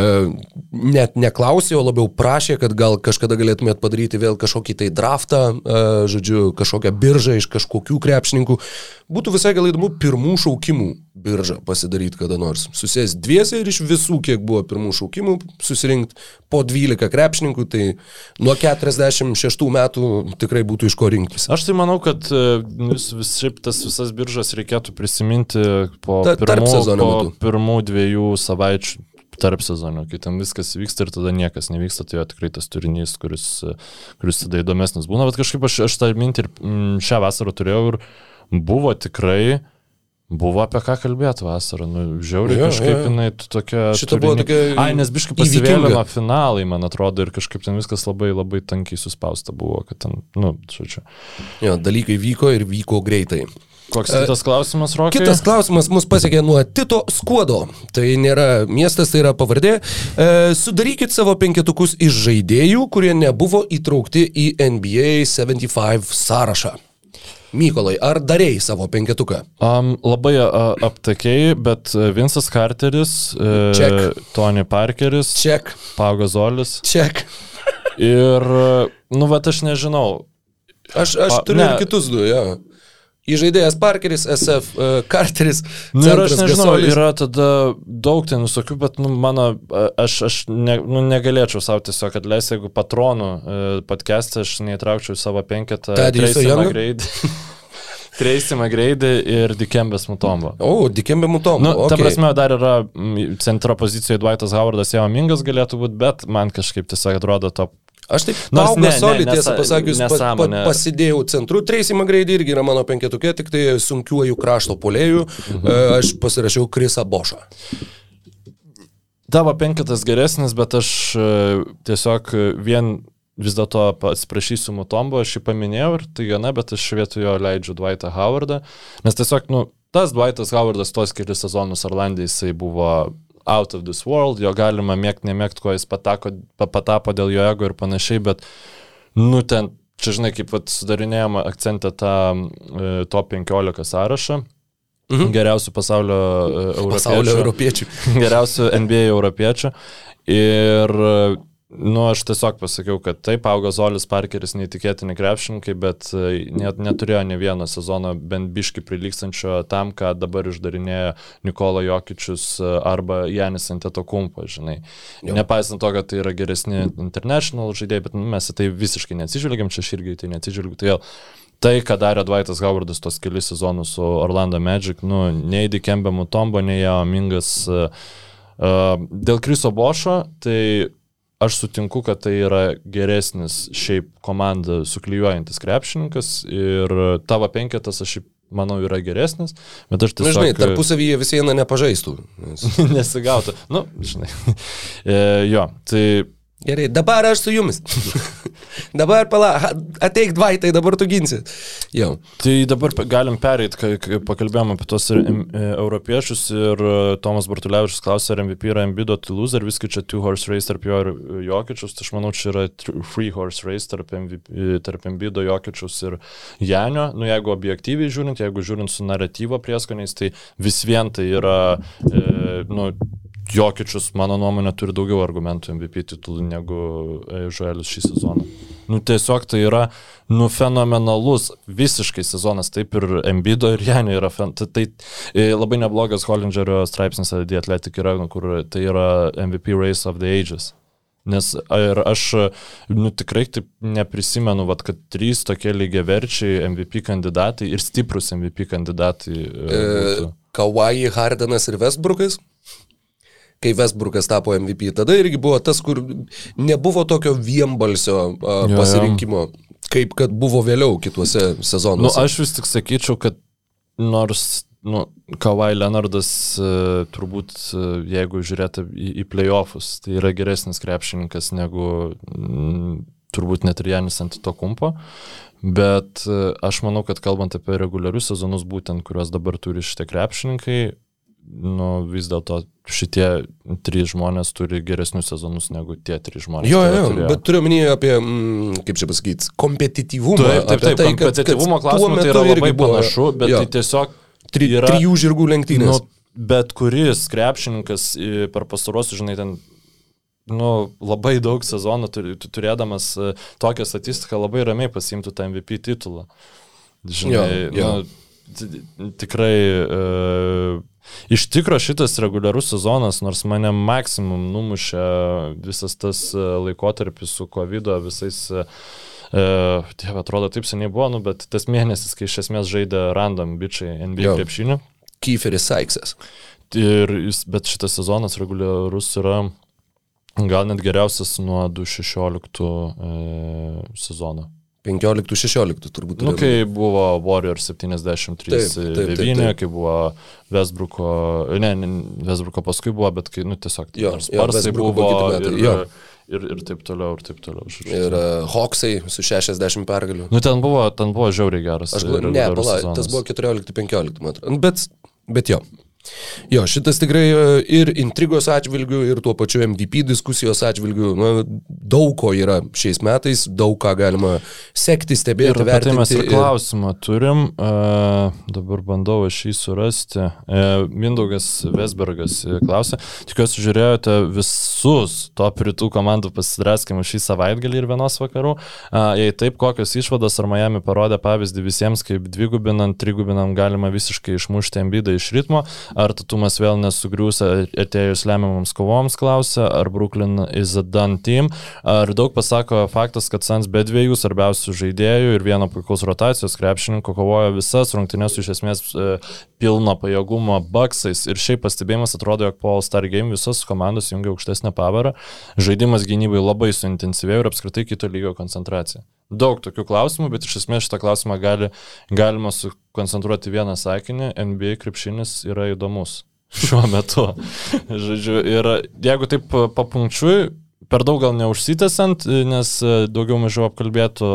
net neklausė, o labiau prašė, kad gal kažkada galėtumėt padaryti vėl kažkokį tai draftą, e, žodžiu, kažkokią biržą iš kažkokių krepšininkų. Būtų visai gal įdomu pirmų šaukimų biržą pasidaryti kada nors. Susės dviese ir iš visų, kiek buvo pirmų šaukimų, susirinkti po 12 krepšininkų, tai nuo 46 metų tikrai būtų iš ko rinktis. Aš tai manau, kad e, vis, vis, šiaip tas visas biržas reikėtų prisiminti po, Ta- pirmų, po pirmų dviejų savaičių tarp sezonų, kai ten viskas vyksta ir tada niekas nevyksta, tai jo tikrai tas turinys, kuris, e, kuris tada įdomesnis būna, bet kažkaip aš, aš tą mintį ir mm, šią vasarą turėjau ir buvo tikrai, buvo apie ką kalbėti vasarą, nu, žiauriai Jo, kažkaip jo. jinai t- tokia... Šita buvo tokia Ai, nes biškai pasivėlino finalai, man atrodo, ir kažkaip ten viskas labai labai tankiai suspausta buvo, kad ten, nu, žodžiu. Jo, dalykai vyko ir vyko greitai. Koks kitas klausimas, Rokai? Kitas klausimas mus pasiekė nuo Tito Skuodo. Tai nėra miestas, tai yra pavardė. E, sudarykit savo penketukus iš žaidėjų, kurie nebuvo įtraukti į NBA 75 sąrašą. Mykolai, ar darėjai savo penketuką? Um, labai a, aptakiai, bet e, Vinsas Carteris, e, Check. Tony Parkeris, Ček, Paugazolis ček. ir, e, nu, bet aš nežinau. Aš, aš Pa- turiu ne. ir kitus du, jo. Įžaidėjas Parkeris, SF uh, Carteris. Nu, ir aš nežinau, Gasolis. yra tada daug ten visokių, bet, nu, mano, aš, aš ne, nu, negalėčiau savo tiesiog atleisti, jeigu patronų e, podcast'e aš neįtraukčiau į savo penketą Tadijusą Youngą? McGrady. Tracy McGrady ir Dikembės Mutombo. O, Dikembe Mutom. Nu, okay. ta prasme, dar yra centro pozicijoje Dwightas Howardas, Jao Mingas galėtų būti, bet man kažkaip tiesiog atrodo top. Aš taip, Nors Pau ne, Gasolį, ne, tiesą pasakius, pa, pa, pasidėjau centru. Tracy McGrady irgi yra mano penketukė, tik tai sunkiuoju krašto polėjų. Mhm. Aš pasirašiau Krisą Bošą. Tavo penketas geresnis, bet aš e, tiesiog e, vien vis dėlto atsiprašysiu Mutombo, aš jį paminėjau ir tai gana, bet aš vietoj jo leidžiu Dwightą Howardą, nes tiesiog, nu, tas Dwightas Howardas tos kelius sezonus Orlandai jisai buvo out of this world, jo galima mėgti, nemėgti, ko jis patako, pa- patapo dėl jo ego ir panašiai, bet, nu, ten, čia žinai, kaip sudarinėjama akcentą tą e, top 15 sąrašą. mhm. geriausių pasaulio e, europiečių. Pasaulio europiečių. geriausių NBA europiečių. Ir Nu, aš tiesiog pasakiau, kad taip, auga Zolis Parkeris neįtikėtini krepšininkai, bet e, net neturėjo ne vieno sezono bent biški prilykstančio tam, ką dabar išdarinėja Nikola Jokičius e, arba Janis Anteto Kumpa, žinai. Jo. Nepaisant to, kad tai yra geresni international žaidėjai, bet nu, mes į tai visiškai neatsižvelgiam, čia aš irgi tai neatsižvelgiu. Tai, tai, ką darė Dvaitas Howardas tos kelius sezonus su Orlando Magic, nu, nei Dikembe Mutombo, nei Jao Mingas. Uh, dėl Kriso Bošo, tai Aš sutinku, kad tai yra geresnis šiaip komandą suklyjuojantis krepšininkas ir tavo penketas aš šiaip manau yra geresnis, bet aš tiesiog... Na, žinai, tarpusavyje vis viena nepažaistų. Nes... Nesigautų. Nu, žinai. E, jo, tai Gerai, dabar aš su jumis. dabar pala, ateik dvaitai, dabar tu ginsi. Jau. Tai dabar galim pereiti, kai, pakalbėjome apie tos e, europiečius ir e, Tomas Bartulevičius klausė, ar MVP yra Embido tylus, ar viskai čia two horse race tarp jo ir Jokičius. Tai aš manau, čia yra free horse race tarp, MVP, e, tarp Embido, Jokičius ir Janio. Nu, jeigu objektyviai žiūrint, jeigu žiūrint su naratyvo prieskoniais, tai vis vien tai yra, e, nu, Jokičius, mano nuomonė, turi daugiau argumentų MVP titulų negu Žuelis šį sezoną. Nu, tiesiog tai yra, nu, fenomenalus visiškai sezonas, taip ir Embido ir Janio yra, fen... tai, tai e, labai neblogas Hollingerio straipsnis The Athletic yra, nu, kur tai yra MVP Race of the Ages. Nes ir aš, nu, tikrai taip neprisimenu, vat, kad trys tokie lygiaverčiai MVP kandidatai ir stiprus MVP kandidatai. E, e Kawhi, Hardenas ir Westbrookas? Kai Westbrookas tapo MVP. Tada irgi buvo tas, kur nebuvo tokio vienbalsio a, jo, pasirinkimo, jo. kaip kad buvo vėliau kituose sezonuose. Nu, aš vis tik sakyčiau, kad nors nu, Kawhi Leonardas uh, turbūt, uh, jeigu žiūrėtų į, į playoffus, tai yra geresnis krepšininkas negu mm, turbūt net ir Janis ant to kumpo. Bet uh, aš manau, kad kalbant apie reguliarius sezonus, būtent kuriuos dabar turi šitie krepšininkai, nu, vis dėlto šitie trys žmonės turi geresnius sezonus negu tie trys žmonės. Jo, jo, turėjo. bet turiu minėję apie, mm, kaip čia pasakyti, kompetityvumą. Taip, taip, taip, tai, kompetityvumo klausimas tai yra labai panašu, bet jo. tai tiesiog tri, yra, trijų žirgų lenktynės. Nu, bet kuris krepšininkas per pastarosius, žinai, ten nu, labai daug sezonų turėdamas e, tokią statistiką labai ramiai pasimtų tą MVP titulą. Žinai, jo, jo. Nu, tikrai uh, Iš tikro šitas reguliarus sezonas, nors mane maksimum numušė visas tas e, laikotarpis su COVID, visais, e, Dieve, atrodo, taip seniai buvo, nu, bet tas mėnesis, kai iš esmės žaidė random bičiai NBA krepšinį. Kieferis Saiksas. Ir jis, bet šitas sezonas reguliarus yra gal net geriausias nuo 2016 e, sezono. 15-16 turbūt. Nu, kai buvo Warrior 73-9, kai buvo Westbrooko, ne, ne, Westbrooko paskui buvo, bet kai, nu, tiesiog, jo, Sparsai jo, buvo ir, ir, ir, ir taip toliau, ir taip toliau. Ir uh, Hawksai su 60 pergalių. Nu, ten buvo, ten buvo žiauriai geras. Aš galvoju, ne, pala, tas buvo 14-15, man atrodo. Bet, bet jo. Jo, šitas tikrai e, ir intrigos atžvilgių, ir tuo pačiu MVP diskusijos atžvilgių, na, daug ko yra šiais metais, daug ką galima sekti, stebėti, ir vertinti. Tai mes ir klausimą turim, uh, dabar bandau aš jį surasti. Uh, Mindaugas Vesbergas klausė, tikiuosi žiūrėjote visus top rytų komandų pasidraskimus šį savaitgalį ir vienos vakarų. Uh, jei taip, kokios išvados ar Miami parodė pavyzdį visiems, kaip dvigubinant, trigubinant galima visiškai išmušti ambidą iš ritmo, Ar Tatumas vėl nesugriūs atėjus lemiamams kovoms, klausia, ar Brooklyn is a done team. Ar daug pasako faktas, kad Sans be dviejų svarbiausių žaidėjų ir vieno puikaus rotacijos krepšininko kovojo visas rungtynės iš esmės e, pilno pajėgumo baksais. Ir šiaip pastebėjimas atrodo, jog po All-Star Game visos komandos jungia aukštesnę pavarą. Žaidimas gynybai labai suintensyvėjo ir apskritai kito lygio koncentracija. Daug tokių klausimų, bet iš esmės šitą klausimą gali, galima sukoncentruoti vieną sakinį. NBA krepšinis yra įdomus šiuo metu. Žodžiu, ir jeigu taip papunkčiui, per daug gal neužsitęsant, nes daugiau mažiau apkalbėtų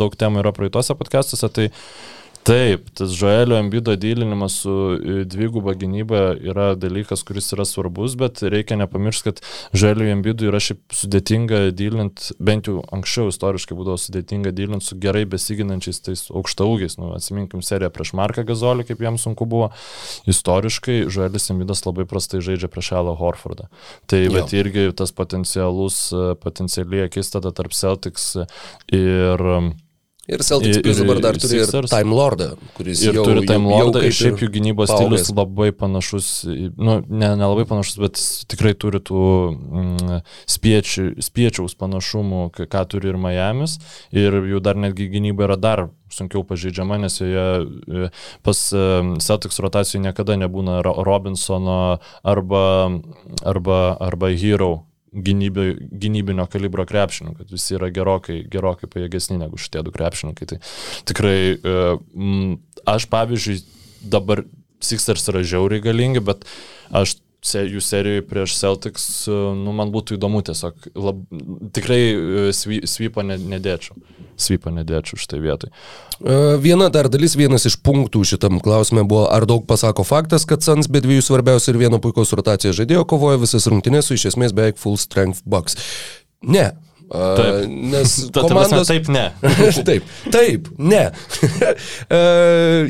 daug temų yra praeitose podcastuose, tai Taip, tas Joelio Embido dylinimas su e, dviguba gynyba yra dalykas, kuris yra svarbus, bet reikia nepamiršti, kad Joelio Embido yra šiaip sudėtinga dylint, bent jau anksčiau istoriškai būdavo sudėtinga dylint su gerai besiginančiais tais aukštaugiais. Nu, atsiminkim seriją prieš Marką Gazolį, kaip jam sunku buvo. Istoriškai Joelis Embidas labai prastai žaidžia prieš Alą Horfordą. Tai bet irgi tas potencialus, potencialiai akistata tarp Celtics ir Ir Celtics ir, dabar dar turi ir Time Lordą, kuris ir jau, turi Time Lordą, ir šiaip jų gynybos paaugęs. stilius labai panašus, nu, ne, nelabai panašus, bet tikrai turi tų mm, spiečių, spiečiaus panašumų, ką turi ir Miamis. Ir jų dar netgi gynyba yra dar sunkiau pažeidžiama, nes joje e, pas e, Celtics rotacijų niekada nebūna Ro- Robinsono arba, arba, arba Hero gynybi, gynybinio kalibro krepšininkų, kad visi yra gerokai, gerokai pajėgesni negu šitie du krepšininkai. Tai tikrai e, m, aš pavyzdžiui dabar Sixers yra žiauriai galingi, bet aš jų serijoje prieš Celtics, e, nu, man būtų įdomu tiesiog, lab, tikrai e, svy, svypą ne, nedėčiau. Svypą nedėčiau šitai vietai. E, Viena dar dalis, vienas iš punktų šitam klausime buvo, ar daug pasako faktas, kad Sans be dviejų svarbiausių ir vieno puikaus rotacijos žaidėjo kovoja visas rungtynės su iš esmės beveik full strength bucks. Ne. Taip. Nes komandos... taip ne. taip, taip, ne. E,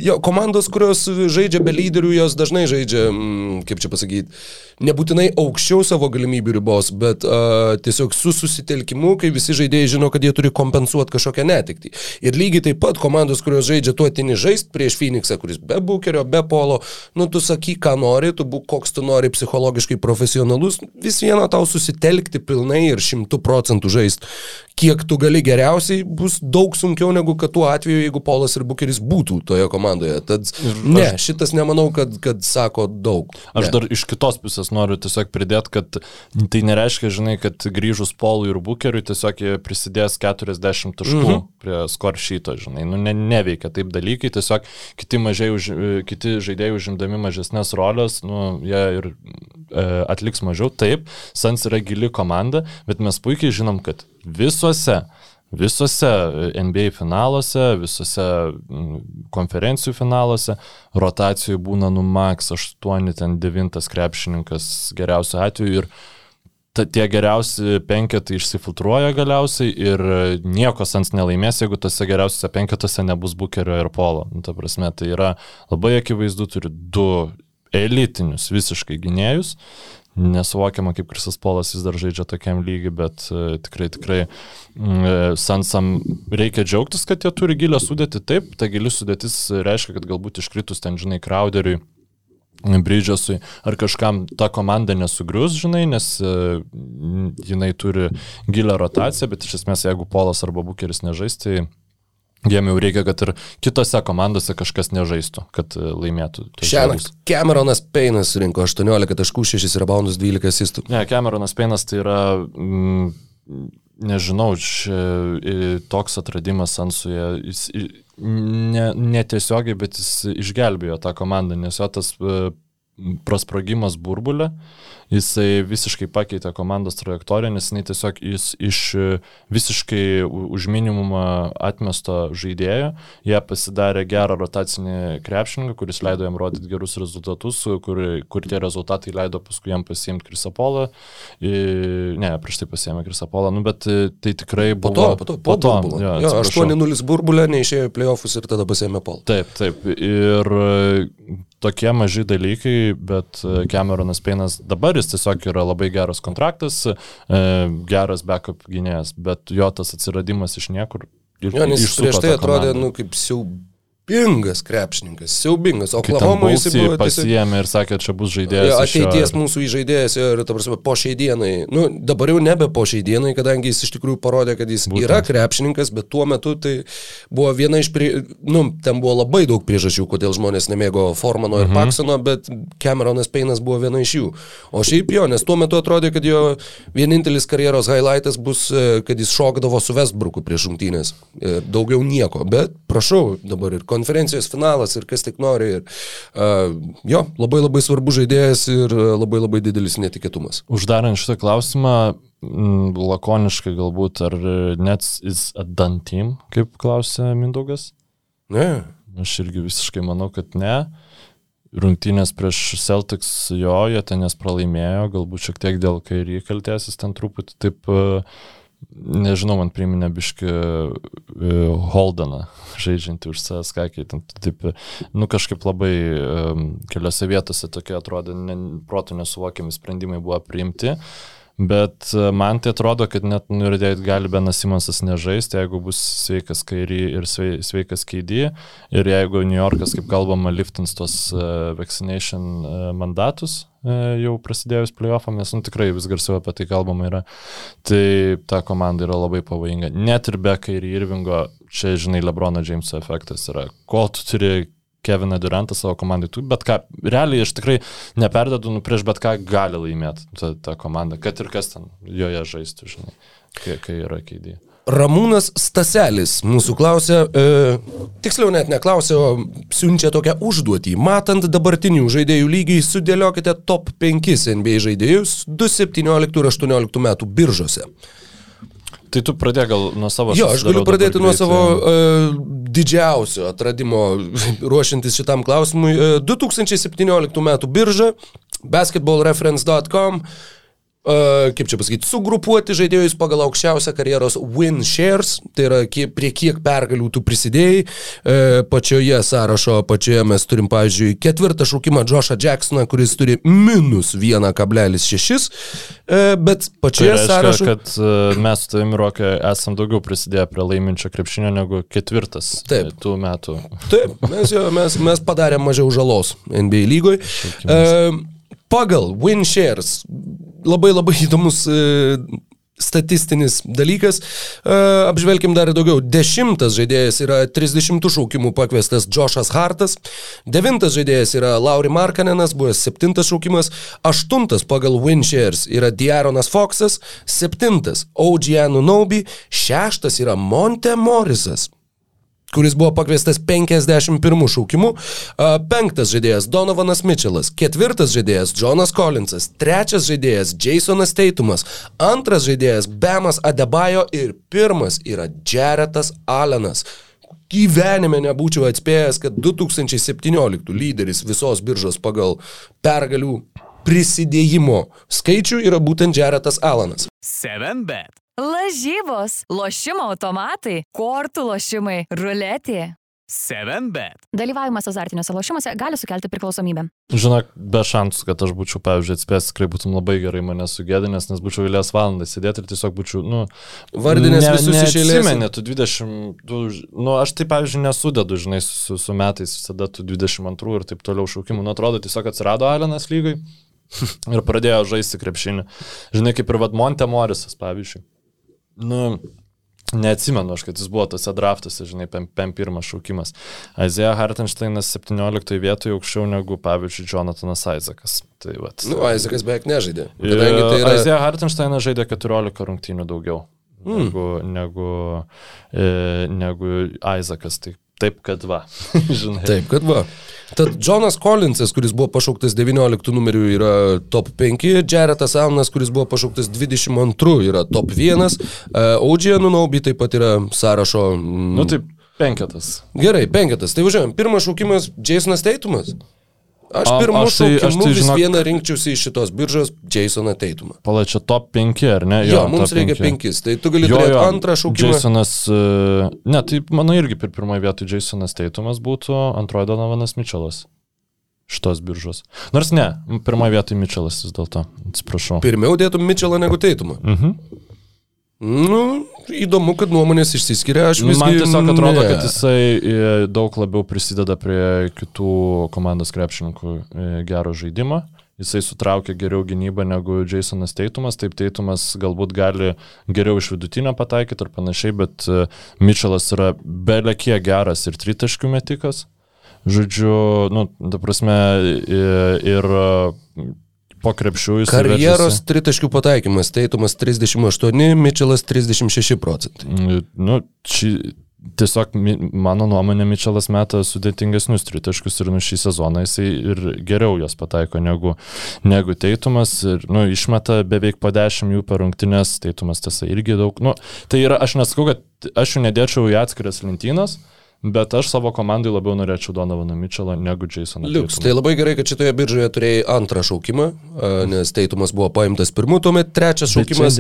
jo, komandos, kurios žaidžia be lyderių, jos dažnai žaidžia, mm, kaip čia pasakyti, nebūtinai aukščiau savo galimybių ribos, bet uh, tiesiog su susitelkimu, kai visi žaidėjai žino, kad jie turi kompensuoti kažkokią netikti. Ir lygiai taip pat komandos, kurios žaidžia tuo tini žaist prieš Phoenixą, kuris be bukerio, be polo, nu tu sakyk, ką nori, tu būk koks tu nori psichologiškai profesionalus, vis viena tau susitelkti pilnai ir šimtų procentų žaist. Kiek tu gali geriausiai, bus daug sunkiau negu kad tuo atveju, jeigu Polas ir Bukeris būtų toje komandoje. Tad ne, šitas nemanau, kad, kad sako daug. Aš ne. dar iš kitos pusės noriu tiesiog pridėti, kad tai nereiškia, žinai, kad grįžus Polui ir Bukeriui tiesiog jie prisidės 40 taškų mhm. Mm prie skoršyto, žinai, nu ne, neveikia taip dalykai, tiesiog kiti, mažiai už, kiti žaidėjai užimdami mažesnės rolės, nu jie ir e, atliks mažiau. Taip, Sans yra gili komanda, bet mes puikiai žinom, kad visuose Visose NBA finaluose, visose mm, konferencijų finaluose rotacijų būna nu max 8, ten 9 krepšininkas geriausiu atveju ir ta, tie geriausi penketai išsifiltruoja galiausiai ir nieko sans nelaimės, jeigu tose geriausiose penketuose nebus bukerio ir polo. Nu, ta prasme, tai yra labai akivaizdu, turi du elitinius visiškai gynėjus. Nesuvokiama, kaip Krisas Polas vis dar žaidžia tokiam lygiui, bet uh, tikrai, tikrai mm, Sansam reikia džiaugtis, kad jie turi gilę sudėti. Taip, ta gili sudėtis reiškia, kad galbūt iškritus ten, žinai, Crowderiui, Bridžasui ar kažkam ta komanda nesugrius, žinai, nes uh, jinai turi gilę rotaciją, bet iš esmės, jeigu Polas arba Bukeris nežais, tai Jiem jau reikia, kad ir kitose komandose kažkas nežaistų, kad e, laimėtų. Šiandien Cameronas Peinas surinko 18 taškų, 6 reboundus, 12 asistų. Ne, Cameronas Peinas tai yra, mm, nežinau, čia toks atradimas Ansuje, jis ne, netiesiogiai, bet jis išgelbėjo tą komandą, nes jo tas prasprogimas burbulė, jisai visiškai pakeitė komandos trajektoriją, nes jinai tiesiog jis iš visiškai už minimumą atmesto žaidėjo, jie pasidarė gerą rotacinį krepšininką, kuris leido jam rodyti gerus rezultatus, kur, kur tie rezultatai leido paskui jam pasiimti Krisapolą. Ne, prieš tai pasiėmė Krisapolą, nu, bet tai tikrai buvo... Po to, po to, po, po to. Jo, jo, jo, 8-0 burbulė, neišėjo į playoffus ir tada pasiėmė Polą. Taip, taip. Ir tokie maži dalykai, bet Cameronas Peinas dabar jis tiesiog yra labai geras kontraktas, geras backup gynėjas, bet jo tas atsiradimas iš niekur. Ir, jo, nes prieš tai atrodė, nu, kaip siaub siaubingas krepšininkas, siaubingas. O Oklahoma jis buvo pasijėmė ir sakė, čia bus žaidėjas. Jo, ateities šio... mūsų įžaidėjas ir, ta prasme, po šiai dienai. Nu, dabar jau nebe po šiai dienai, kadangi jis iš tikrųjų parodė, kad jis Būtent. yra krepšininkas, bet tuo metu tai buvo viena iš, prie... nu, ten buvo labai daug priežasčių, kodėl žmonės nemėgo Formano ir mhm. Paksono, bet Cameronas Peinas buvo viena iš jų. O šiaip jo, nes tuo metu atrodė, kad jo vienintelis karjeros highlightas bus, kad jis šokdavo su Westbrooku prieš rungtynės. Daugiau nieko, bet prašau, dabar ir konferencijos finalas ir kas tik nori. Ir, uh, jo, labai labai svarbus žaidėjas ir labai labai didelis netikėtumas. Uždarant šitą klausimą, m, lakoniškai galbūt, ar Nets is a done team, kaip klausė Mindaugas? Ne. Aš irgi visiškai manau, kad ne. Rungtynės prieš Celtics jo, jie ten jas pralaimėjo, galbūt šiek tiek dėl kairį kaltėsis ten truputį taip, e, nežinau, man priminė biški e, Holdeną, žaidžiantį už CSK, kai ten taip, nu kažkaip labai um, keliose vietose tokie atrodė, ne, protų nesuvokiami sprendimai buvo priimti. Bet e, man tai atrodo, kad net nuridėjai gali Benas Simonsas nežaisti, jeigu bus sveikas kairį ir sveikas keidį. Ir jeigu New Yorkas, kaip kalbama, liftins tos vaccination mandatus jau prasidėjus playoffam, nes nu, tikrai vis garsiau apie tai kalbama yra, tai ta komanda yra labai pavojinga. Net ir be kairį Irvingo, čia žinai, Lebrono Jameso efektas yra. Kol tu turi Keviną Durantą savo komandai. Tu, bet ką, realiai aš tikrai neperdedu, nu prieš bet ką gali laimėti ta, ta komanda, kad ir kas ten joje žaistų, žinai, kai, kai yra keidė. Ramūnas Staselis mūsų klausė, e, tiksliau net neklausė, o siunčia tokią užduotį. Matant dabartinių žaidėjų lygiai, sudėliokite top 5 NBA žaidėjus 2017 ir 2018 metų biržose. Tai tu pradėk gal nuo savo. Jo, aš galiu pradėti nuo savo uh, didžiausio atradimo ruošiantis šitam klausimui. Uh, 2017 metų birža, basketballreference.com kaip čia pasakyti, sugrupuoti žaidėjus pagal aukščiausią karjeros win shares, tai yra kiek, prie kiek pergalių tu prisidėjai. E, pačioje sąrašo apačioje mes turim, pavyzdžiui, ketvirtą šaukimą Joshą Jacksoną, kuris turi minus 1,6, e, bet pačioje tai sąrašo... kad e, mes su tavimi, Rokė, esam daugiau prisidėję prie laiminčio krepšinio negu ketvirtas Taip. tų metų. Taip, mes, jo, mes, mes padarėm mažiau žalos NBA lygoje. Pagal win shares labai labai įdomus e, statistinis dalykas. E, apžvelkim dar daugiau. Dešimtas žaidėjas yra 30 šaukimų pakviestas Joshas Hartas. Devintas žaidėjas yra Lauri Markanenas, buvęs septintas šaukimas. Aštuntas pagal Winshares yra Diaronas Foxas. Septintas Ogianu Naubi. Šeštas yra Monte Morrisas kuris buvo pakviestas 51 šaukimu, penktas žaidėjas Donovanas Mitchellas, ketvirtas žaidėjas Jonas Collinsas, trečias žaidėjas Jasonas Teitumas, antras žaidėjas Bemas Adebayo ir pirmas yra Jaretas Allenas gyvenime nebūčiau atspėjęs, kad 2017 lyderis visos biržos pagal pergalių prisidėjimo skaičių yra būtent Jaretas Alanas. 7bet. Lažybos, lošimo automatai, kortų lošimai, ruletė. 7bet. Dalyvavimas azartiniuose lošimuose gali sukelti priklausomybę. Žinok, be šansų, kad aš būčiau, pavyzdžiui, atspėjęs, tikrai būtum labai gerai mane sugėdinęs, nes būčiau eilės valandą sėdėti ir tiesiog būčiau, nu... Vardinės ne, visus iš eilės. Ne, tu 20, tu, nu, aš tai, pavyzdžiui, nesudedu, žinai, su, su metais visada tu 22 ir taip toliau šaukimų. Nu, atrodo, tiesiog atsirado Alenas lygai ir pradėjo žaisti krepšinį. Žinai, kaip ir Vadmonte Morisas, pavyzdžiui. Nu, Neatsimenu aš, kad jis buvo tose draftuose, žinai, PM1 šaukimas. Aizėja Hartensteinas 17 vietoje aukščiau negu, pavyzdžiui, Jonathanas Isaacas. Tai, vat, nu, Isaacas beveik nežaidė. Tai yra... Aizėja Hartensteinas žaidė 14 rungtynių daugiau mm. negu, negu, e, negu Isaacas. Tai taip, kad va. taip, kad va. Tad Jonas Collinsas, kuris buvo pašauktas 19 numeriu, yra top 5, Jaretas Alnas, kuris buvo pašauktas 22, yra top 1, Audžija Nunaubi taip pat yra sąrašo. Mm, nu taip, penketas. Gerai, penketas. Tai važiuojam. Pirmas šaukimas Jasonas Teitumas. Aš pirmą tai, aš tai, vis žinok, vieną rinkčiausi iš šitos biržos Jasoną Teitumą. Palačia top 5, ar ne? Jo, jo mums reikia 5. Tai tu gali jo, turėti jo, antrą šaukimą. Jasonas, uh, ne, tai mano irgi per pirmoje vietoje Jasonas Teitumas būtų, antroje Donovanas Mitchellas. Šitos biržos. Nors ne, pirmoje vietoje Mitchellas vis dėlto, atsiprašau. Pirmiau dėtum Mitchellą negu Teitumą. Mhm. Nu, įdomu, kad nuomonės išsiskiria. Aš visgi... Man tiesiog atrodo, ne. kad jisai e, daug labiau prisideda prie kitų komandos krepšininkų e, gero žaidimo. Jisai sutraukia geriau gynybą negu Jasonas Teitumas. Taip, Teitumas galbūt gali geriau iš vidutinio pataikyti ir panašiai, bet e, Mitchellas yra belekie geras ir tritaškių metikas. Žodžiu, nu, ta prasme, ir po krepšių jis. Karjeros veržiasi. tritaškių pataikymas, Teitumas 38, Mitčelas 36 procentai. Mm, nu, ši, tiesiog mano nuomonė Mitčelas meta sudėtingesnius tritaškius ir nu šį sezoną jisai ir geriau jos pataiko negu, negu Teitumas ir nu, išmeta beveik po 10 jų per rungtynės, Teitumas tiesa irgi daug. Nu, tai yra, aš nesakau, kad aš jų nedėčiau į atskiras lentynas, Bet aš savo komandai labiau norėčiau Donovaną Mitchellą negu Jasoną. Liuks, tai labai gerai, kad šitoje biržoje turėjai antrą šaukimą, nes Teitumas buvo paimtas pirmu, tuomet trečias šaukimas.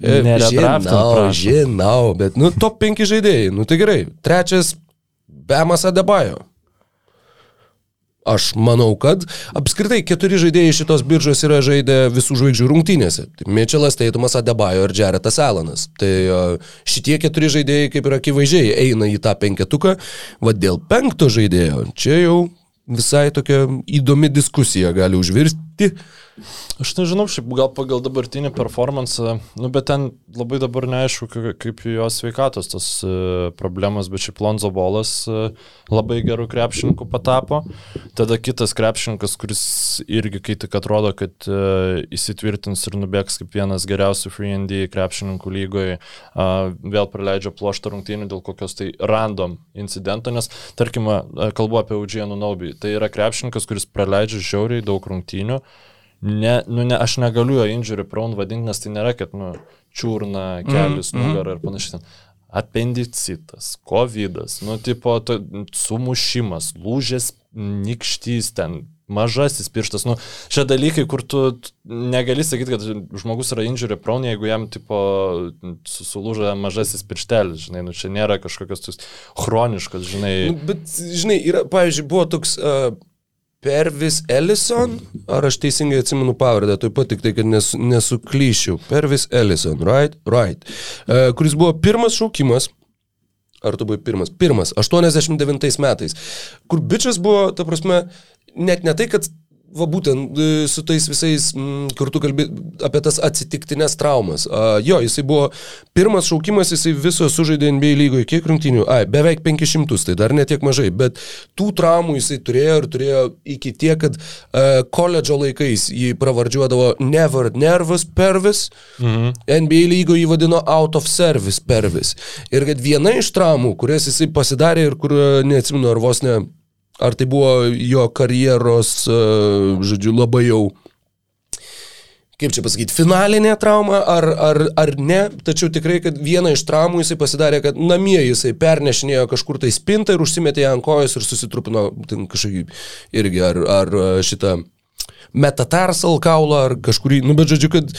E, žinau, žinau, bet, nu, top 5 žaidėjai, nu tai gerai. Trečias Bemas Adebajo. Aš manau, kad apskritai keturi žaidėjai šitos biržos yra žaidę visų žvaigždžių rungtynėse. Tai Mitčelas, Teitumas, Adebayo ir Jaretas Alanas. Tai šitie keturi žaidėjai kaip ir akivaizdžiai eina į tą penketuką. Vad dėl penkto žaidėjo, čia jau visai tokia įdomi diskusija gali užvirsti. Aš nežinau, šiaip gal pagal dabartinį performance, nu bet ten labai dabar neaišku, kaip jos sveikatos tas uh, problemas, bet šiaip Lonzo Bolas uh, labai gerų krepšininkų patapo. Tada kitas krepšininkas, kuris irgi kai tik atrodo, kad uh, įsitvirtins ir nubėgs kaip vienas geriausių Free ND krepšininkų lygoje, vėl praleidžia ploštą rungtynį dėl kokios tai random incidento, nes tarkime, kalbu apie Eugeniją Nobį, tai yra krepšininkas, kuris praleidžia žiauriai daug rungtynių. Uh, ne, nu, ne, aš negaliu jo injury prone vadinti, nes tai nėra, kad, nu, čiurna, kelius, mm, nugarą ir panašiai. Appendicitas, COVID, nu, tipo, to, sumušimas, lūžės, nikštys ten, mažasis pirštas, nu, šie dalykai, kur tu negali sakyti, kad žmogus yra injury prone, jeigu jam, tipo, sulūža mažasis pirštelis, žinai, nu, čia nėra kažkokios chroniškos, žinai. Nu, bet, žinai, yra, pavyzdžiui, buvo toks uh, Pervis Ellison, ar aš teisingai atsimenu pavardę, taip pat tik tai, kad nes, nesuklyšiu. Pervis Ellison, right? Right. Uh, kuris buvo pirmas šaukimas, ar tu buvai pirmas? Pirmas, 89 metais, kur bičias buvo, ta prasme, net ne tai, kad va būtent e, su tais visais, m, kur tu kalbi apie tas atsitiktinės traumas. A, jo, jisai buvo pirmas šaukimas, jisai viso sužaidė NBA lygoje, kiek rungtinių? Ai, beveik 500, tai dar netiek mažai, bet tų traumų jisai turėjo ir turėjo iki tiek, kad uh, koledžo laikais jį pravardžiuodavo Never Nervous Pervis, mhm. NBA lygoje jį vadino Out of Service Pervis. Ir kad viena iš traumų, kurias jisai pasidarė ir kur, neatsimenu, ar vos ne Ar tai buvo jo karjeros, e, žodžiu, labai jau, kaip čia pasakyti, finalinė trauma, ar, ar, ar ne, tačiau tikrai, kad vieną iš traumų jisai pasidarė, kad namie jisai pernešinėjo kažkur tai spintą ir užsimetė ją ant kojos ir susitrupino kažkokį irgi, ar, ar šitą metatarsal kaulą, ar kažkurį, nu bet žodžiu, kad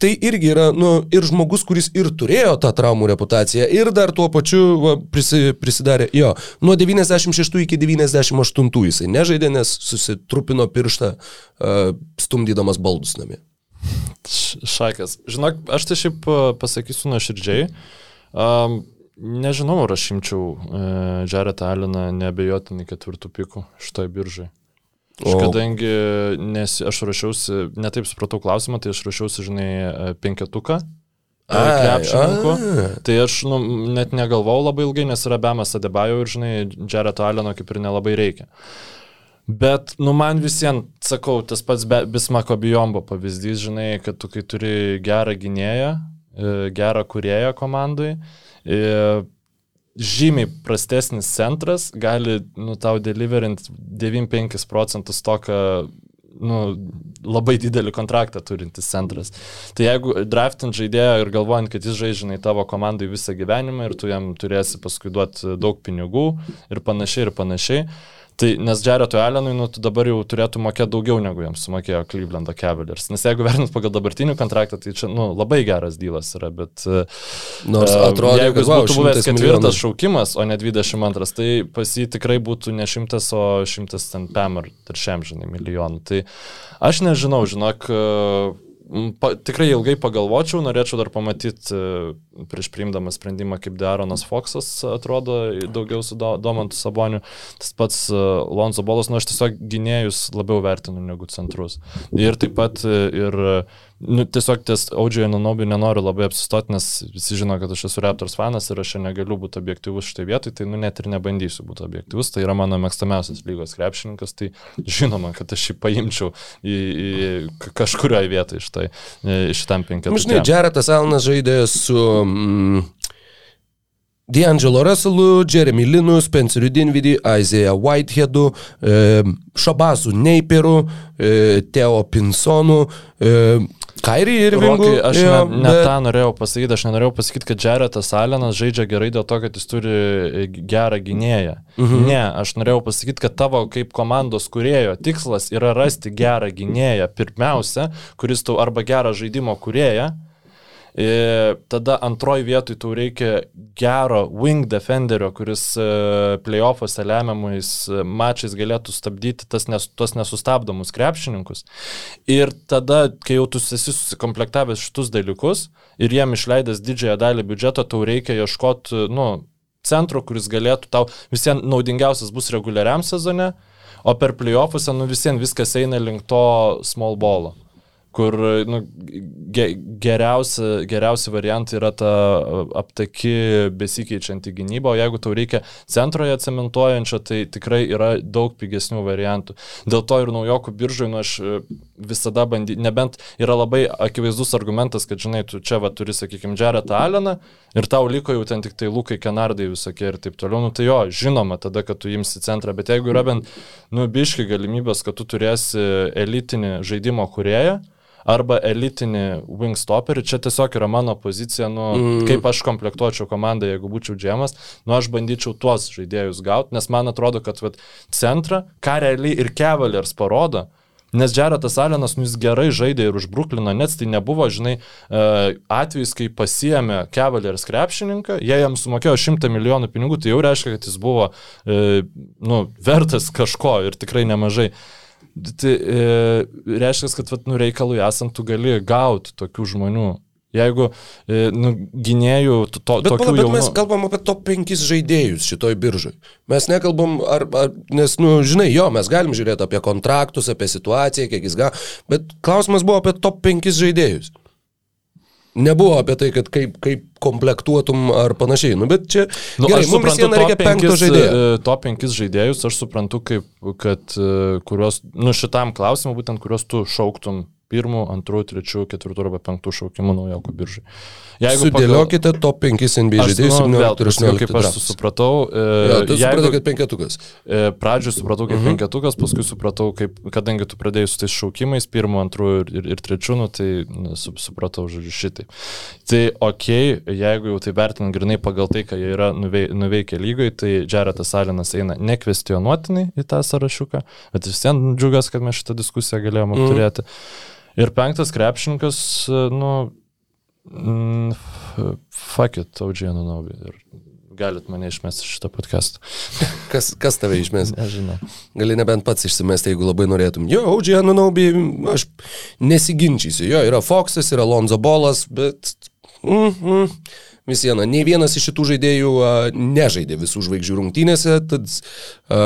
tai irgi yra, nu, ir žmogus, kuris ir turėjo tą traumų reputaciją, ir dar tuo pačiu va, prisi, prisidarė, jo, nuo 96 iki 98 jisai nežaidė, nes susitrupino pirštą, uh, stumdydamas baldus namie. Šakas. Žinok, aš tai šiaip pasakysiu nuoširdžiai. Um, nežinau, ar aš imčiau uh, Jared Alleną neabejotinai ketvirtų pikų šitoj biržai. Aš kadangi nes aš rašiausi, netaip supratau klausimą, tai aš rašiausi, žinai, penketuką e, krepšininkų. Tai aš nu, net negalvojau labai ilgai, nes yra Bemas Adebajo ir, žinai, Jareto Aleno kaip ir nelabai reikia. Bet, nu, man visiems, sakau, tas pats Bismako Bijombo pavyzdys, žinai, kad tu kai turi gerą gynėją, e, gerą kurėją komandai, e, žymiai prastesnis centras gali, nu, tau deliverint 9-5 procentus to, ką nu, labai didelį kontraktą turintis centras. Tai jeigu draftant žaidėją ir galvojant, kad jis žaidžia tavo komandai visą gyvenimą ir tu jam turėsi paskui duoti daug pinigų ir panašiai ir panašiai, Tai nes Jaretui Allenui, nu, tu dabar jau turėtų mokėti daugiau negu jiems sumokėjo Clevelando Cavaliers. Nes jeigu vertinant pagal dabartinį kontraktą, tai čia, nu, labai geras dylas yra, bet... Nors uh, atrodo, jeigu jis būtų buvęs ketvirtas šaukimas, o ne 22, tai pas jį tikrai būtų ne 100, o 100 ten PM ar šiam, žinai, milijonų. Tai aš nežinau, žinok, uh, Pa, tikrai ilgai pagalvočiau, norėčiau dar pamatyti e, prieš priimdamas sprendimą, kaip Daronas Foksas atrodo daugiau su Domantu Saboniu. Tas pats e, Lonzo Bolas, nu aš tiesiog gynėjus labiau vertinu negu centrus. Ir taip pat e, ir Nu, tiesiog ties Audžioje Nunobi nenoriu labai apsistoti, nes visi žino, kad aš esu Raptors fanas ir aš negaliu būti objektivus šitai vietoj, tai nu, net ir nebandysiu būti objektivus. Tai yra mano mėgstamiausias lygos krepšininkas, tai žinoma, kad aš jį paimčiau į, į kažkurioje vietoje šitai, šitam penketukui. Žinai, Jaretas Alnas žaidė su... Mm, D'Angelo Russellu, Jeremy Linu, Spenceriu Dinvidį, Isaiah Whiteheadu, e, Šabazu Neiperu, e, Teo Pinsonu, e, Kairį ir Vingų. Aš jo, ne, ne bet... tą norėjau pasakyti, aš nenorėjau pasakyti, kad Jaretas Alenas žaidžia gerai dėl to, kad jis turi e, gerą gynėją. Mhm. Ne, aš norėjau pasakyti, kad tavo kaip komandos kurėjo tikslas yra rasti gerą gynėją pirmiausia, kuris tau arba gerą žaidimo kurėją Ir tada antroji vietoj tau reikia gero wing defenderio, kuris e, playoffuose lemiamais e, mačiais galėtų stabdyti tas nes, tos nesustabdomus krepšininkus. Ir tada, kai jau tu esi susikomplektavęs šitus dalykus ir jiem išleidęs didžiąją dalį biudžeto, tau reikia ieškoti, nu, centro, kuris galėtų tau visiems naudingiausias bus reguliariam sezone, o per playoffuose, nu, visiems viskas eina link to small bolo kur nu, ge, geriausi, geriausi variantai yra ta aptaki besikeičianti gynyba, o jeigu tau reikia centroje cementuojančio, tai tikrai yra daug pigesnių variantų. Dėl to ir naujokų biržai, nu aš visada bandy, nebent yra labai akivaizdus argumentas, kad žinai, tu čia va turi, sakykime, Jaretą Alleną ir tau liko jau ten tik tai Lukai Kenardai visokie ir taip toliau, nu tai jo, žinoma tada, kad tu imsi centrą, bet jeigu yra bent, nu, biški galimybės, kad tu turėsi elitinį žaidimo kurėją, arba elitinį wingstopperį. Čia tiesiog yra mano pozicija, nu, mm. kaip aš komplektuočiau komandą, jeigu būčiau džemas, nu, aš bandyčiau tuos žaidėjus gauti, nes man atrodo, kad vat, centrą, ką realiai ir Cavaliers parodo, Nes Jaretas Alenas, nu jis gerai žaidė ir už Bruklino, net tai nebuvo, žinai, e, atvejs, kai pasiemė Cavaliers krepšininką, jie jam sumokėjo 100 milijonų pinigų, tai jau reiškia, kad jis buvo, e, nu, vertas kažko ir tikrai nemažai. Tai e, reiškia, kad vat, nu, reikalui esant tu gali gauti tokių žmonių. Jeigu e, nu, gynėjų to, to, bet, tokių bet jaunų... mes kalbam apie top 5 žaidėjus šitoj biržai. Mes nekalbam, ar, ar, nes, nu, žinai, jo, mes galim žiūrėti apie kontraktus, apie situaciją, kiek jis gavo, bet klausimas buvo apie top 5 žaidėjus. Nebuvo apie tai, kad kaip, kaip komplektuotum ar panašiai. Nu, bet čia... Nu, gerai, aš suprantu, reikia penkto žaidėjo. E, top penkis žaidėjus aš suprantu, kaip, kad e, kuriuos, nu šitam klausimui būtent, kuriuos tu šauktum pirmų, antrų, trečių, ketvirtų arba penktų šaukimų naujokų biržai. Jeigu Sudėliokite pagal... top 5 NBA žaidėjus, nu, 17 ir 18. Kaip aš supratau, e, ja, tu jeigu, supratai, kad penketukas. E, pradžioje supratau, kaip uh mhm. -huh. penketukas, paskui supratau, kaip, kadangi tu pradėjai su tais šaukimais, pirmų, antrų ir, ir, ir trečių, nu, tai nu, supratau, žodžiu, šitai. Tai ok, jeigu jau tai vertinant grinai pagal tai, ką jie yra nuveikę lygoj, tai Jaretas Alinas eina nekvestionuotinai į tą sąrašiuką, bet vis vien džiugas, kad mes šitą diskusiją galėjome mhm. apturėti. Mm. Ir penktas krepšininkas, nu, mm, fuck it, Audžiai Anunobi. Ir galit mane išmesti šitą podcastą. Kas, kas tave išmes? Nežinau. Gali nebent pats išsimesti, jeigu labai norėtum. Jo, Audžiai Anunobi, aš nesiginčysiu. Jo, yra Foxas, yra Lonzo Bolas, bet... Mm, mm vis viena, nei vienas iš šitų žaidėjų a, nežaidė visų žvaigždžių rungtynėse, tad a,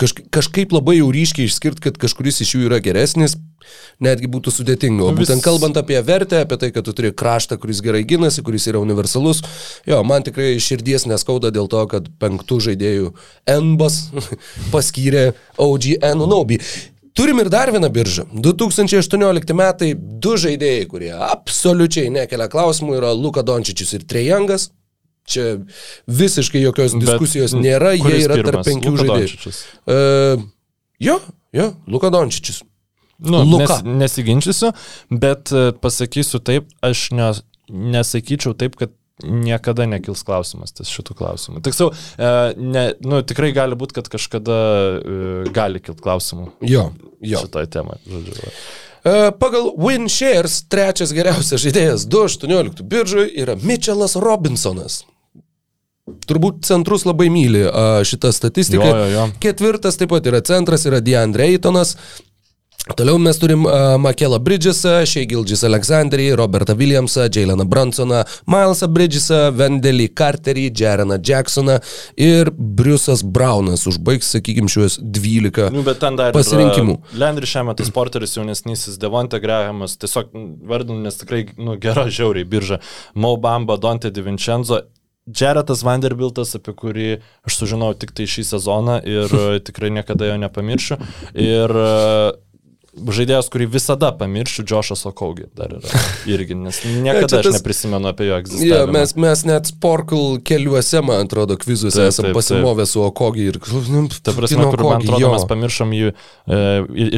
kaž, kažkaip labai jau ryškiai išskirti, kad kažkuris iš jų yra geresnis, netgi būtų sudėtinga. O būtent kalbant apie vertę, apie tai, kad tu turi kraštą, kuris gerai gynasi, kuris yra universalus, jo, man tikrai širdies neskauda dėl to, kad penktų žaidėjų Enbas paskyrė OG Anunobi. Turim ir dar vieną biržą. 2018 metai, du žaidėjai, kurie absoliučiai nekelia klausimų, yra Luka Dončičius ir Trejangas. Čia visiškai jokios diskusijos Bet, nėra, jie yra pirmas? tarp penkių Luka žaidėjų. Uh, jo, jo, Luka Dončičius. Nu, Luka. nes, nesiginčysiu, bet e, pasakysiu taip, aš ne, nesakyčiau taip, kad niekada nekils klausimas ties šitų klausimų. Tiksliau, e, ne, nu, tikrai gali būti, kad kažkada e, gali kilti klausimų. Jo, jo. Šitoj temai, žodžiu. E, pagal WinShares trečias geriausias žaidėjas 2.18 biržoje yra Mitchellas Robinsonas. Turbūt centrus labai myli šitą statistiką. Jo, jo, jo. Ketvirtas taip pat yra centras, yra DeAndre Aytonas. Toliau mes turim uh, Makelą Bridgesą, Shea Gilgis Alexanderį, Robertą Williamsą, Jaileną Bransoną, Milesą Bridgesą, Vendelį Carterį, Jareną Jacksoną ir Briusas Braunas užbaigs, sakykime, šiuos 12 nu, pasirinkimų. Landry šiame tas porteris jaunesnysis, Devonte Grahamas, tiesiog vardinu, nes tikrai nu, gera žiauriai birža. Mo Bamba, Dante Divincenzo Jaretas Vanderbiltas, apie kurį aš sužinojau tik tai šį sezoną ir tikrai niekada jo nepamiršiu. Ir žaidėjas, kurį visada pamiršiu, Džošas Okaugi dar yra. Irgi, nes niekada tas... aš neprisimenu apie jo egzistavimą. Ja, mes, mes net Sporkle keliuose, man atrodo, kvizuose esame pasimovę su Okogi ir... Nu, Ta prasme, kur man atrodo, jo. mes pamiršom jį e,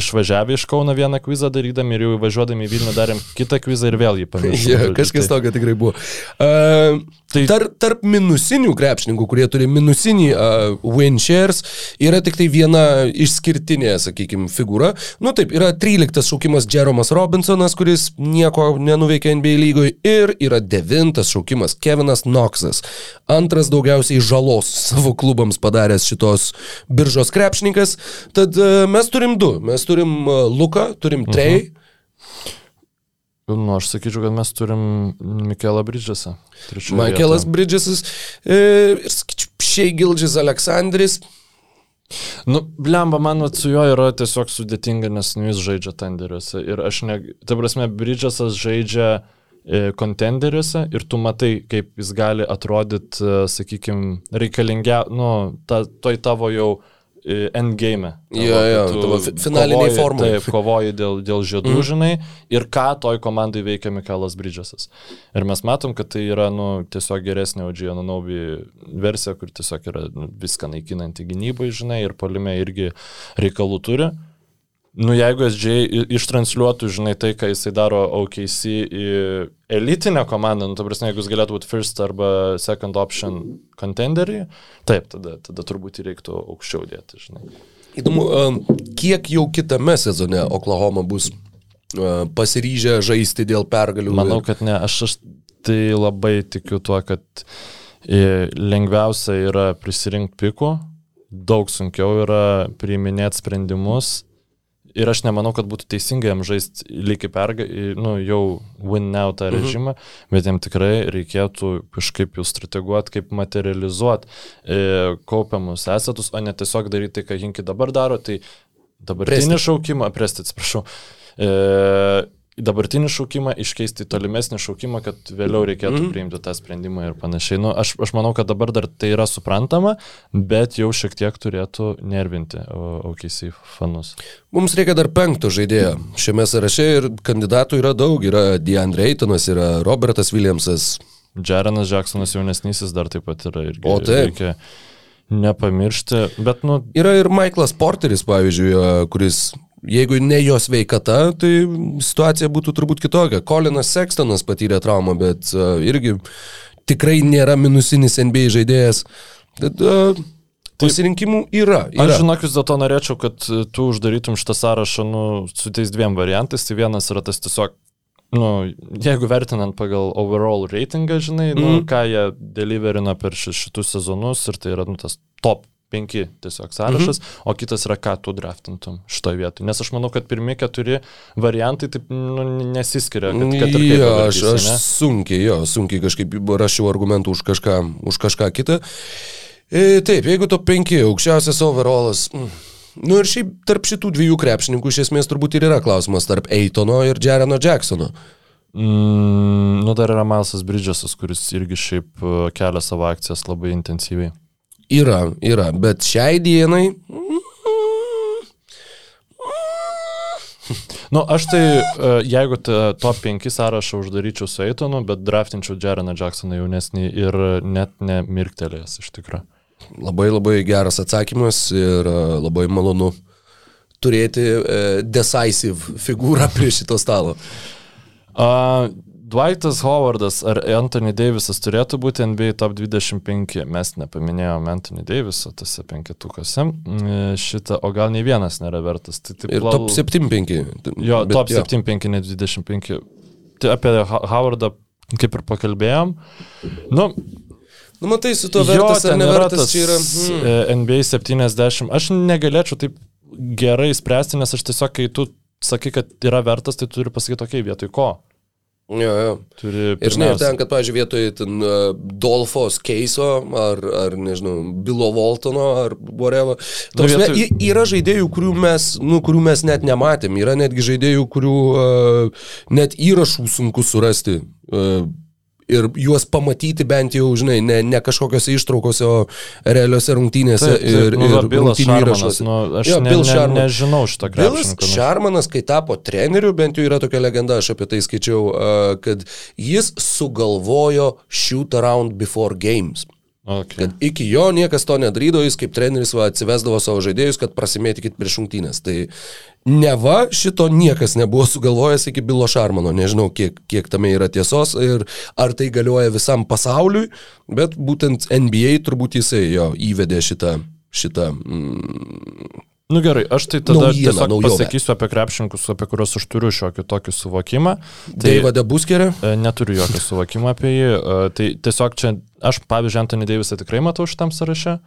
išvažiavę iš Kauno vieną kvizą darydami ir jau važiuodami į Vilnių darėm kitą kvizą ir vėl jį pamiršom. Ja, kažkas tai... tokio tikrai buvo. Uh, tai... Tar, tarp minusinių krepšininkų, kurie turi minusinį uh, win shares, yra tik tai viena išskirtinė, sakykime, figūra. Nu taip, yra 13 šaukimas Jeromas Robinsonas, kuris nieko nenuveikė NBA lygoje ir yra 9 šaukimas Kevinas Knoxas. Antras daugiausiai žalos savo klubams padaręs šitos biržos krepšininkas. Tad uh, mes turim du. Mes turim uh, Luką, turim Trey. Mhm. Nu, aš sakyčiau, kad mes turim Mikelą Bridžesą. Michaelas Bridžesas e, ir, sakyčiau, Šiai Gildžis Aleksandris. Nu, blemba, man su juo yra tiesiog sudėtinga, nes nu, jis žaidžia tenderiuose. Ir aš ne, ta prasme, Bridžesas žaidžia e, kontenderiuose ir tu matai, kaip jis gali atrodyti, e, sakykime, reikalingia, nu, ta, toj tavo jau endgame. Jo, jo, tavo finaliniai formai. Taip, kovoji dėl, dėl žiedų, mm. žinai, ir ką toj komandai veikia Mikaelas Bridžasas. Ir mes matom, kad tai yra, nu, tiesiog geresnė Odžija Nanovi versija, kur tiesiog yra nu, viską naikinanti gynybai, žinai, ir palime irgi reikalų turi. Nu, jeigu SJ ištransliuotų, žinai, tai, ką jisai daro OKC į elitinę komandą, nu, ta prasme, jeigu jis galėtų būti first arba second option contenderį, taip, tada, tada turbūt jį reiktų aukščiau dėti, žinai. Įdomu, kiek jau kitame sezone Oklahoma bus pasiryžę žaisti dėl pergalių? Manau, kad ne. Aš, aš tai labai tikiu tuo, kad lengviausia yra prisirinkti pikų, daug sunkiau yra priiminėti sprendimus Ir aš nemanau, kad būtų teisinga jam žaisti lygiai perga, nu, jau win now tą mhm. režimą, mhm. bet jam tikrai reikėtų kažkaip jau strateguoti, kaip materializuoti e, kaupiamus esatus, o ne tiesiog daryti tai, ką Hinki dabar daro, tai dabartinį šaukimą, presti, atsiprašau, e, dabartinį šaukimą iškeisti į tolimesnį šaukimą, kad vėliau reikėtų mm. priimti tą sprendimą ir panašiai. Nu, aš, aš manau, kad dabar dar tai yra suprantama, bet jau šiek tiek turėtų nervinti OKC fanus. Mums reikia dar penkto žaidėjo šiame sąraše ir kandidatų yra daug. Yra DeAndre Aytonas, yra Robertas Williamsas. Jarenas Jacksonas jaunesnysis dar taip pat yra irgi. O taip. Reikia nepamiršti, bet nu... Yra ir Michaelas Porteris, pavyzdžiui, kuris Jeigu ne jos veikata, tai situacija būtų turbūt kitokia. Kolinas Sextonas patyrė traumą, bet uh, irgi tikrai nėra minusinis NBA žaidėjas. Tad, uh, Pasirinkimų yra, yra. Aš žinok, vis dėlto norėčiau, kad tu uždarytum šitą sąrašą nu, su tais dviem variantais. Tai vienas yra tas tiesiog, nu, jeigu vertinant pagal overall reitingą, žinai, mm. nu, mhm. ką jie deliverina per šitus sezonus ir tai yra nu, tas top penki tiesiog sąrašas, mhm. o kitas yra, ką tu draftintum šitoje vietoje. Nes aš manau, kad pirmie keturi variantai taip nu, nesiskiria. Kad, kad jo, aš, aš sunkiai, jo, sunkiai kažkaip rašiau argumentų už kažką, už kažką kitą. E, taip, jeigu to penki, aukščiausias overallas. Mm. Nu ir šiaip tarp šitų dviejų krepšininkų iš esmės turbūt ir yra klausimas tarp Eitono ir Jereno Jacksono. Mm, nu dar yra Milesas Bridgesas, kuris irgi šiaip e, kelia savo akcijas labai intensyviai. Yra, yra, bet šiai dienai. Nu, aš tai, e, jeigu top 5 sąrašą uždaryčiau su Eitonu, bet draftinčiau Jareną Jacksoną jaunesnį ir net nemirktelėjęs iš tikrųjų. Labai labai geras atsakymas ir e, labai malonu turėti e, decisive figūrą prie šito stalo. Uh, Dwightas Howardas ar Anthony Davisas turėtų būti NBA top 25. Mes nepaminėjome Anthony Daviso tose penketukose. Šitą, o gal nei vienas nėra vertas. Tai taip, ir lal... top 75. Jo, bet, top jo. 75, ne 25. Tai apie Howardą kaip ir pakalbėjom. Nu, Nu, matai, su tuo vertas jo, ar nevertas čia yra. Hmm. NBA 70. Aš negalėčiau taip gerai spręsti, nes aš tiesiog, kai tu sakai, kad yra vertas, tai turi pasakyti, okei, okay, vietoj ko. Jo, jo. Turi ir žinai, ten, kad, pažiūrėjau, vietoj ten, uh, Dolfos Keiso ar, ar, nežinau, Bilo Voltono ar whatever. Toks, vietoj... ne, yra žaidėjų, kurių mes, nu, kurių mes net nematėm. Yra netgi žaidėjų, kurių uh, net įrašų sunku surasti. Uh, ir juos pamatyti bent jau, žinai, ne, ne kažkokiose ištraukose, o realiuose rungtynėse taip, taip, ir, nu, ir rungtynių įrašuose. Nu, aš jo, ne, ne, ne, nežinau šitą krepšinį. Bilas Šarmanas, kai tapo treneriu, bent jau yra tokia legenda, aš apie tai skaičiau, kad jis sugalvojo shoot around before games. Okay. Kad iki jo niekas to nedarydavo, jis kaip treneris va, atsivesdavo savo žaidėjus, kad prasimėtikit prieš šimtynės. Tai neva šito niekas nebuvo sugalvojęs iki Bilo Šarmano, nežinau kiek, kiek tame yra tiesos ir ar tai galioja visam pasauliui, bet būtent NBA turbūt jisai jo įvedė šitą, šitą mm, Nu gerai, aš tai tada naujieną, tiesiog naujovę. pasakysiu apie krepšininkus, apie kuriuos aš turiu šiokį tokį suvokimą. Tai Deivadą Buskerį? E, neturiu jokio suvokimo apie jį. E, tai tiesiog čia, aš pavyzdžiui, Antonį Deivisą tikrai matau šitam sąraše.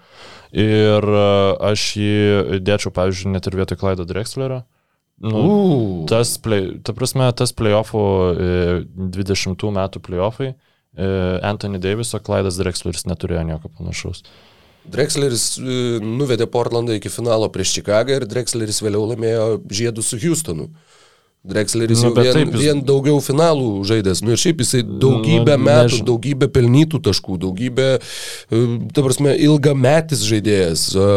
Ir e, aš jį dėčiau, pavyzdžiui, net ir vietoj Klaido Drexlerio. Nu, uh. tas, play, ta prasme, tas playoffų, 20 metų playoffai, Anthony Daviso, Klaidas Drexleris neturėjo nieko panašaus. Drexleris e, nuvedė Portlandą iki finalo prieš Čikagą ir Drexleris vėliau laimėjo žiedų su Houstonu. Drexleris nu, jau vien, jis... vien daugiau finalų žaidęs. Nu ir šiaip jisai daugybę nu, metų, než... daugybę pelnytų taškų, daugybę, e, ta prasme, ilgametis žaidėjas. E,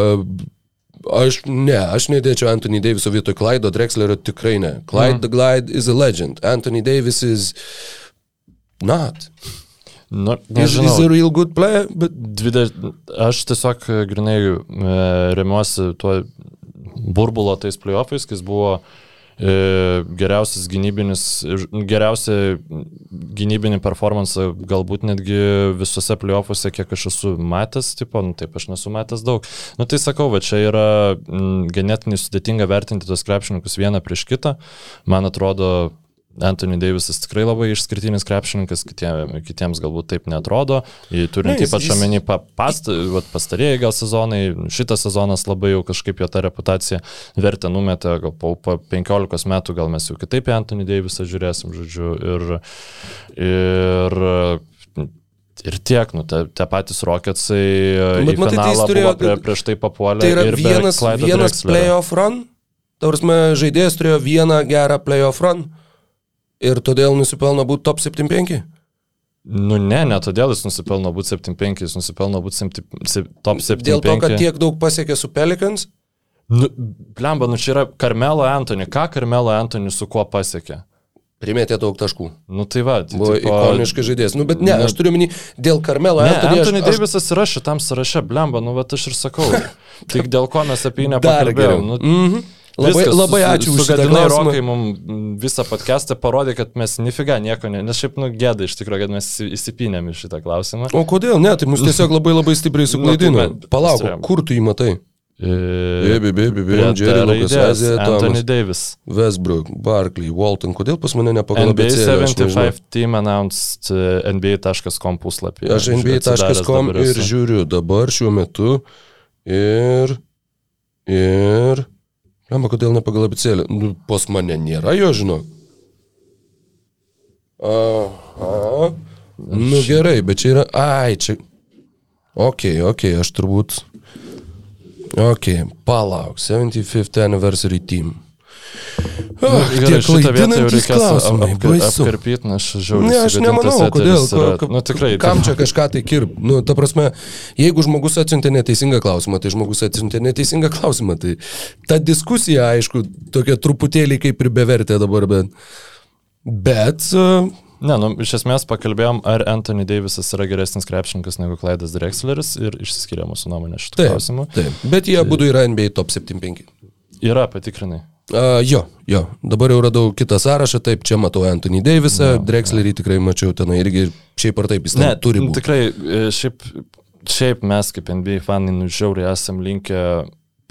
aš ne, aš nedėčiau Anthony Daviso vietoj Clydo Drexlerio tikrai ne. Clyde mm. the Glide is a legend. Anthony Davis is not. Nu, nežinau. Jis yra real good player, bet... 20, aš tiesiog e, grinai remiuosi tuo burbulo tais playoffais, kai jis buvo e, geriausias gynybinis, geriausia gynybinį performansą galbūt netgi visose playoffuose, kiek aš esu matęs, tipo, nu taip, aš nesu matęs daug. Nu tai sakau, va čia yra m, ganėtinai sudėtinga vertinti tos krepšininkus vieną prieš kitą. Man atrodo, Anthony Davisas tikrai labai išskirtinis krepšininkas, kitiem, kitiems galbūt taip netrodo. Turint ne, ypač omeny past, pastarėjai gal sezonai, šitas sezonas labai jau kažkaip jo tą reputaciją vertę numetė, gal po, po 15 metų gal mes jau kitaip į Anthony Davisą žiūrėsim, žodžiu. Ir, ir Ir tiek, nu, te, te patys Rocketsai į matai, tai turėjo, prie, prieš tai papuolė. Tai yra vienas, vienas playoff run, tavarsime, žaidėjas turėjo vieną gerą playoff run ir todėl nusipelno būti top 75? Nu ne, ne todėl jis nusipelno būti 75, jis nusipelno būti top 75. Dėl to, kad tiek daug pasiekė su Pelikans? Nu, blemba, nu čia yra Karmelo Antoni. Ką Karmelo Antoni su kuo pasiekė? Primėtė daug taškų. Nu tai va, tai buvo tipo... ikoniškas žaidėjas. Nu bet ne, ne, aš turiu minį dėl Karmelo Antoni. Antoni aš... Davisas yra šitam sąraše, blemba, nu va aš ir sakau. Tik dėl ko mes apie jį nepakalbėjome. Nu, mm -hmm. Labai, Viskas, labai ačiū už šitą klausimą. Rokai mums visą podcastą parodė, kad mes nifiga nieko, ne, nes šiaip nu gėda iš tikrųjų, kad mes įsipinėm į šitą klausimą. O kodėl? Ne, tai mus tiesiog labai labai stipriai suklaidino. Nu, Palauk, kur tu jį matai? Baby, baby, baby, Jerry Lucas, Azija, Anthony Davis. Westbrook, Barkley, Walton, kodėl pas mane nepagal NBA 75 team announced uh, NBA.com puslapį. Aš NBA.com ir žiūriu dabar šiuo metu ir, ir Lemba, kodėl ne pagal abicėlį? Nu, pas mane nėra jo, žinok. Aha. Nu gerai, bet čia yra... Ai, čia... Ok, ok, aš turbūt... Ok, palauk. 75th anniversary team. Oh, gerai, šitą vietą jau reikės apkarpyti, nes aš žiauriai. Ne, aš nemanau, kodėl. Yra, nu, tikrai. Kam čia kažką tai kirp? Nu, ta prasme, jeigu žmogus atsiuntė neteisingą klausimą, tai žmogus atsiuntė neteisingą klausimą. Tai ta diskusija, aišku, tokia truputėlį kaip ir bevertė dabar, bet... Bet... Uh, Ne, nu, iš esmės pakalbėjom, ar Anthony Davisas yra geresnis krepšininkas negu Klaidas Drexleris ir išsiskiria mūsų nuomonė šitą klausimą. Taip, bet jie abu yra NBA top 75. Yra, patikrinai. Uh, jo, jo, dabar jau radau kitą sąrašą, taip, čia matau Anthony Davisą, no, Drexlerį tikrai mačiau ten irgi, šiaip ar taip jis ne, turi būti. Tikrai, e, šiaip, šiaip mes kaip NBA fanai nužiauriai esam linkę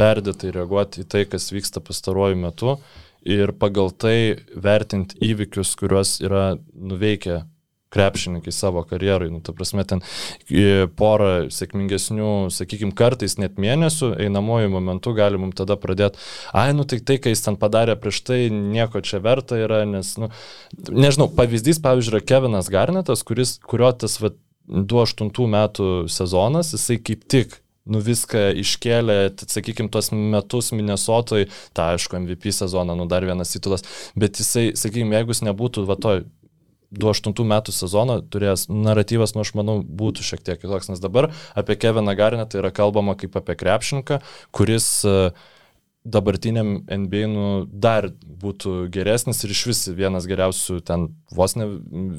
perdėtai reaguoti į tai, kas vyksta pastaruoju metu. Ir pagal tai vertinti įvykius, kuriuos yra nuveikę krepšininkai savo karjerai. Nu, ta prasme, ten porą sėkmingesnių, sakykime, kartais net mėnesių einamojų momentų gali mums tada pradėti, ai, nu tai tai, ką jis ten padarė prieš tai, nieko čia verta yra, nes, nu, nežinau, pavyzdys, pavyzdžiui, yra Kevinas Garnetas, kuris, kurio tas, va, 28 metų sezonas, jisai kaip tik nu viską iškėlė, sakykime, tuos metus Minnesotoj, tą aišku, MVP sezoną, nu dar vienas titulas, bet jisai, sakykime, jeigu jis nebūtų va to 28 metų sezoną turėjęs naratyvas, nu aš manau, būtų šiek tiek kitoks, nes dabar apie Keviną Garinę tai yra kalbama kaip apie krepšininką, kuris uh, dabartiniam NBA nu, dar būtų geresnis ir iš vis vienas geriausių ten vos ne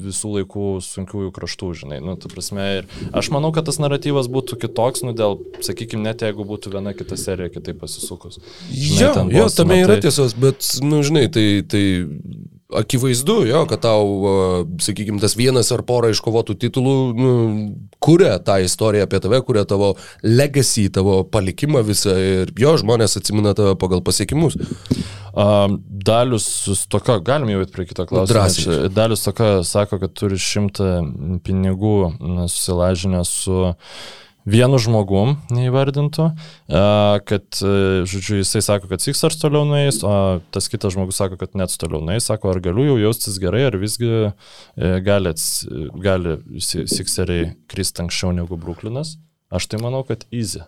visų laikų sunkiųjų kraštų, žinai. Nu, prasme, ir aš manau, kad tas naratyvas būtų kitoks, nu, dėl, sakykime, net jeigu būtų viena kita serija kitaip pasisukus. Žinai, jo, jo, tame yra tai... tiesos, bet, nu, žinai, tai, tai akivaizdu, jo, kad tau, sakykime, tas vienas ar pora iškovotų titulų nu, kuria tą istoriją apie tave, kuria tavo legacy, tavo palikimą visą ir jo žmonės atsimena tave pagal pasiekimus. Um, Dalius Stoka, galim jau prie kito klausimo. Dalius Stoka sako, kad turi šimtą pinigų susilažinę su vienu žmogum neįvardintų, kad, žodžiu, jisai sako, kad Sixers toliau nueis, o tas kitas žmogus sako, kad net toliau nueis, sako, ar galiu jau jaustis gerai, ar visgi e, gali, gali Sixeriai kristi anksčiau negu Brooklynas. Aš tai manau, kad easy.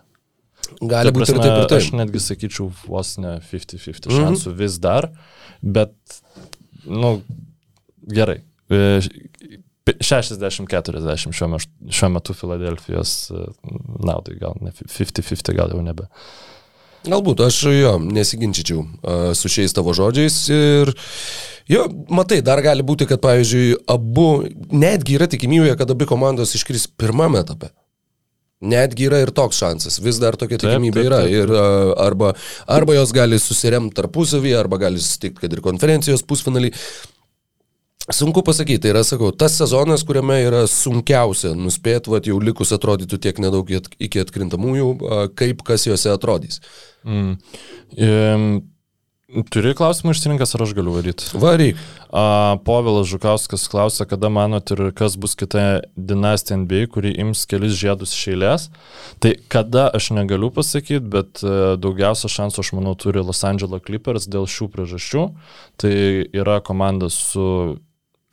Gali būti ir taip ir taip. Aš netgi sakyčiau, vos ne 50-50 šansų mm -hmm. vis dar, bet, nu, gerai. E, 60-40 šiuo, šiuo metu Filadelfijos e, naudai, gal ne 50-50, gal jau nebe. Galbūt aš jo nesiginčičiau uh, su šiais tavo žodžiais ir jo, matai, dar gali būti, kad pavyzdžiui, abu, netgi yra tikimybė, kad abi komandos iškris pirmame etape. Netgi yra ir toks šansas, vis dar tokia tikimybė yra. Ir, uh, arba, arba jos gali susiremti tarpusavį, arba gali susitikti, kad ir konferencijos pusfinalį. Sunku pasakyti, tai yra, sakau, tas sezonas, kuriame yra sunkiausia nuspėti, vad jau likus atrodytų tiek nedaug iki atkrintamųjų, kaip kas juose atrodys. Mm. Um. Turi klausimą išsirinkas, ar aš galiu varyti? Varyk. Povilas Žukauskas klausia, kada manot ir kas bus kita dinastija NBA, kuri ims kelis žiedus iš eilės. Tai kada aš negaliu pasakyti, bet e, daugiausia šansų aš manau turi Los Angeles Clippers dėl šių priežasčių. Tai yra komanda su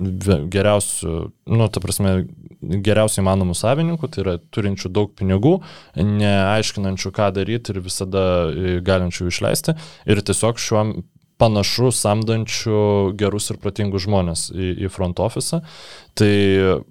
geriausių, nu, ta prasme, geriausiai įmanomų savininkų, tai yra turinčių daug pinigų, neaiškinančių, ką daryti ir visada e, galinčių išleisti. Ir tiesiog šiuo panašu samdančių gerus ir protingus žmonės į, į front office. Tai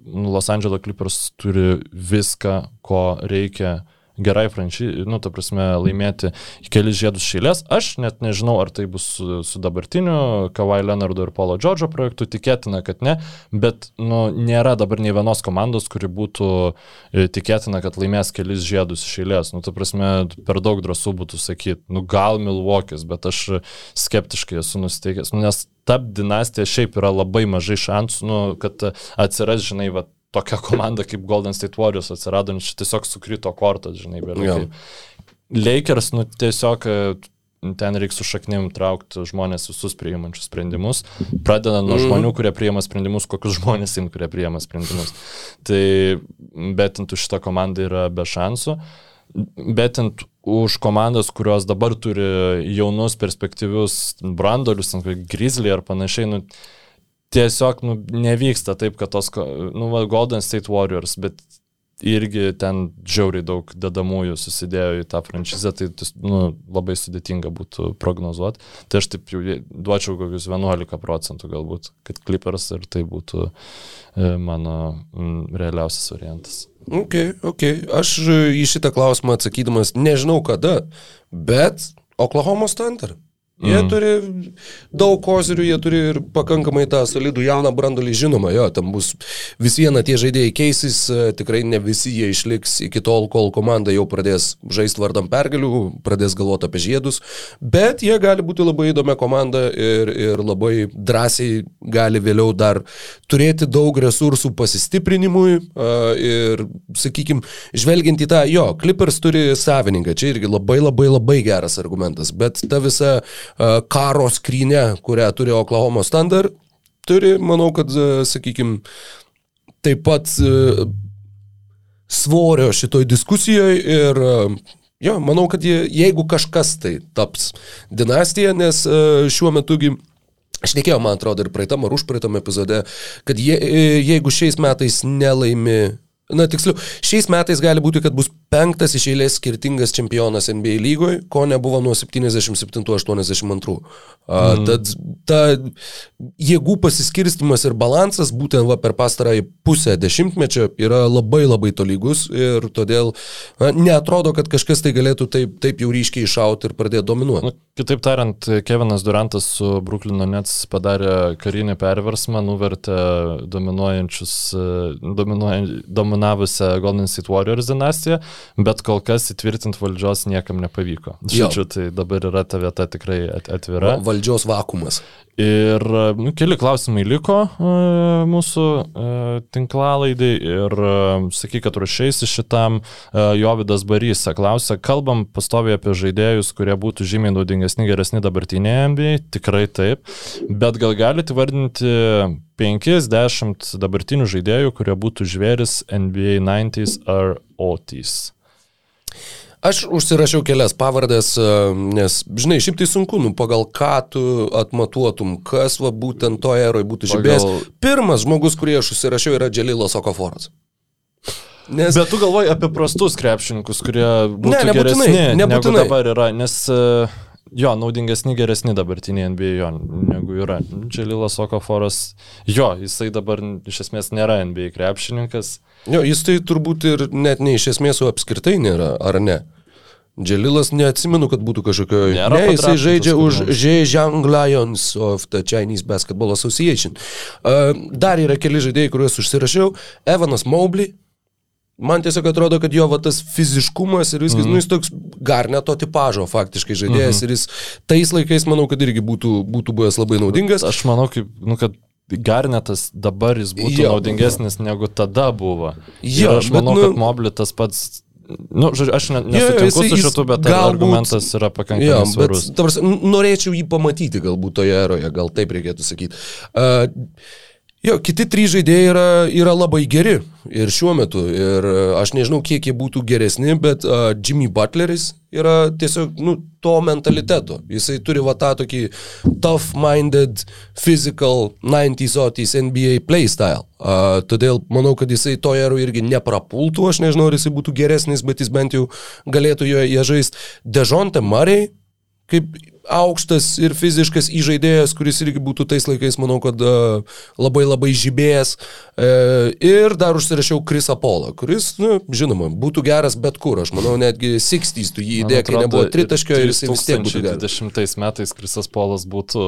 nu, Los Angeles Clippers turi viską, ko reikia gerai franšizai, nu, ta prasme, laimėti kelis žiedus šėlės. Aš net nežinau, ar tai bus su, su dabartiniu Kawhi Leonardo ir Paulo Džordžo projektu, tikėtina, kad ne, bet, nu, nėra dabar nei vienos komandos, kuri būtų e, tikėtina, kad laimės kelis žiedus šėlės. Nu, ta prasme, per daug drąsų būtų sakyti, nu, gal Milwaukee'is, bet aš skeptiškai esu nusteikęs, nu, nes ta dinastija šiaip yra labai mažai šansų, nu, kad atsiras, žinai, va, tokia komanda kaip Golden State Warriors atsirado, nes tiesiog sukrito kortas, žinai, bet ja. Lakers, nu tiesiog e, ten reikia su šaknim traukti žmonės visus priimančius sprendimus, pradedant nuo mm. žmonių, kurie priima sprendimus, kokius žmonės im, kurie priima sprendimus. Tai betintų šitą komandą yra be šansų, betint už komandas, kurios dabar turi jaunus, perspektyvius brandolius, Grizzly ar panašiai, nu, tiesiog nu, nevyksta taip, kad tos, nu, va, Golden State Warriors, bet irgi ten žiauriai daug dedamųjų susidėjo į tą franšizę, tai nu, labai sudėtinga būtų prognozuoti. Tai aš taip jau duočiau kokius 11 procentų galbūt, kad Clippers ir tai būtų e, mano realiausias variantas. Ok, ok. Aš į šitą klausimą atsakydamas nežinau kada, bet Oklahoma Thunder. Jie mm. turi daug kozirių, jie turi ir pakankamai tą solidų jauną brandolį, žinoma, jo, tam bus vis viena tie žaidėjai keisis, e, tikrai ne visi jie išliks iki tol, kol komanda jau pradės žaisti vardam pergalių, pradės galvoti apie žiedus, bet jie gali būti labai įdomia komanda ir, ir labai drąsiai gali vėliau dar turėti daug resursų pasistiprinimui ir, sakykime, žvelgiant į tą, jo, Clippers turi savininką, čia irgi labai labai labai geras argumentas, bet ta visa karo skrynę, kurią turi Oklahoma Standard, turi, manau, kad, sakykime, taip pat svorio šitoj diskusijoje ir jo, manau, kad jie, jeigu kažkas tai taps dinastija, nes šiuo metugi Aš nekėjau, man atrodo, ir praeitam ar užpraeitam epizode, kad jie, jeigu šiais metais nelaimi Na, tiksliau, šiais metais gali būti, kad bus penktas iš eilės skirtingas čempionas NBA lygoje, ko nebuvo nuo 77-82. Mm. Tad ta jėgų pasiskirstimas ir balansas būtent va, per pastarąjį pusę dešimtmečio yra labai labai tolygus ir todėl na, neatrodo, kad kažkas tai galėtų taip, taip jau ryškiai iššauti ir pradėti dominuoti. Nu, kitaip tariant, Kevinas Durantas su Bruklino Nets padarė karinį perversmą, nuvertė dominuojančius, dominuojan, dominavusią Golden State Warriors dinastiją bet kol kas įtvirtinti valdžios niekam nepavyko. Žodžiu, tai dabar yra ta vieta tikrai atvira. Valdžios vakumas. Ir nu, keli klausimai liko uh, mūsų uh, tinklalaidai ir uh, sakyk, kad ruošiaisi šitam Jovidas Barysa klausia, kalbam pastoviai apie žaidėjus, kurie būtų žymiai naudingesni, geresni dabartinėje NBA, tikrai taip, bet gal galite vardinti 50 dabartinių žaidėjų, kurie būtų žvėris NBA 90s ar 80s? Aš užsirašiau kelias pavardės, e, nes, žinai, šiaip tai sunku, nu, pagal ką tu atmatuotum, kas va būtent to eroj būtų žibėjęs. Pagal... Pirmas žmogus, kurį aš užsirašiau, yra Dželilas Okoforas. Nes... Bet tu galvoji apie prastus krepšininkus, kurie būtų ne, nebūtinai, geresni, nebūtinai. negu dabar yra, nes uh, Jo, naudingesni, geresni dabartiniai NBA jo, negu yra. Dželilas Okaforas, jo, jisai dabar iš esmės nėra NBA krepšininkas. Jo, jis tai turbūt ir net ne iš esmės, o apskritai nėra, ar ne? Dželilas neatsimenu, kad būtų kažkokio... Nėra ne, jisai žaidžia už Zhejiang Lions of the Chinese Basketball Association. Uh, dar yra keli žaidėjai, kuriuos užsirašiau. Evanas Mobley, Man tiesiog atrodo, kad jo va, tas fiziškumas ir viskas, mm. nu jis toks garneto tipožo faktiškai žaidėjas mm -hmm. ir jis tais laikais, manau, kad irgi būtų, būtų buvęs labai naudingas. Aš manau, kaip, nu, kad Garnetas dabar jis būtų jo. naudingesnis negu tada buvo. Jo, ir aš manau, bet, nu, kad Moblitas pats Nu, žodžiu, aš ne, nesutinku jo, su šitu, bet galbūt, argumentas yra pakankamai jo, svarus. Bet, tavars, norėčiau jį pamatyti galbūt toje eroje, gal taip reikėtų sakyti. Uh, Jo, kiti trys žaidėjai yra, yra labai geri ir šiuo metu. Ir aš nežinau, kiek jie būtų geresni, bet uh, Jimmy Butleris yra tiesiog nu, to mentaliteto. Jisai turi va tą tokį tough-minded, physical 90s, 80s NBA playstyle. Uh, todėl manau, kad jisai to erų irgi neprapultų. Aš nežinau, ar jisai būtų geresnis, bet jis bent jau galėtų joje žaisti. Dežonte Murray, kaip aukštas ir fiziškas įžaidėjas, kuris irgi būtų tais laikais, manau, kad uh, labai labai žibėjęs. Uh, ir dar užsirašiau Krisą Polą, kuris, nu, žinoma, būtų geras bet kur. Aš manau, netgi 60s tu jį įdėk, kai nebuvo tritaškio ir jis vis tiek būtų geras. 20 metais Krisas Polas būtų...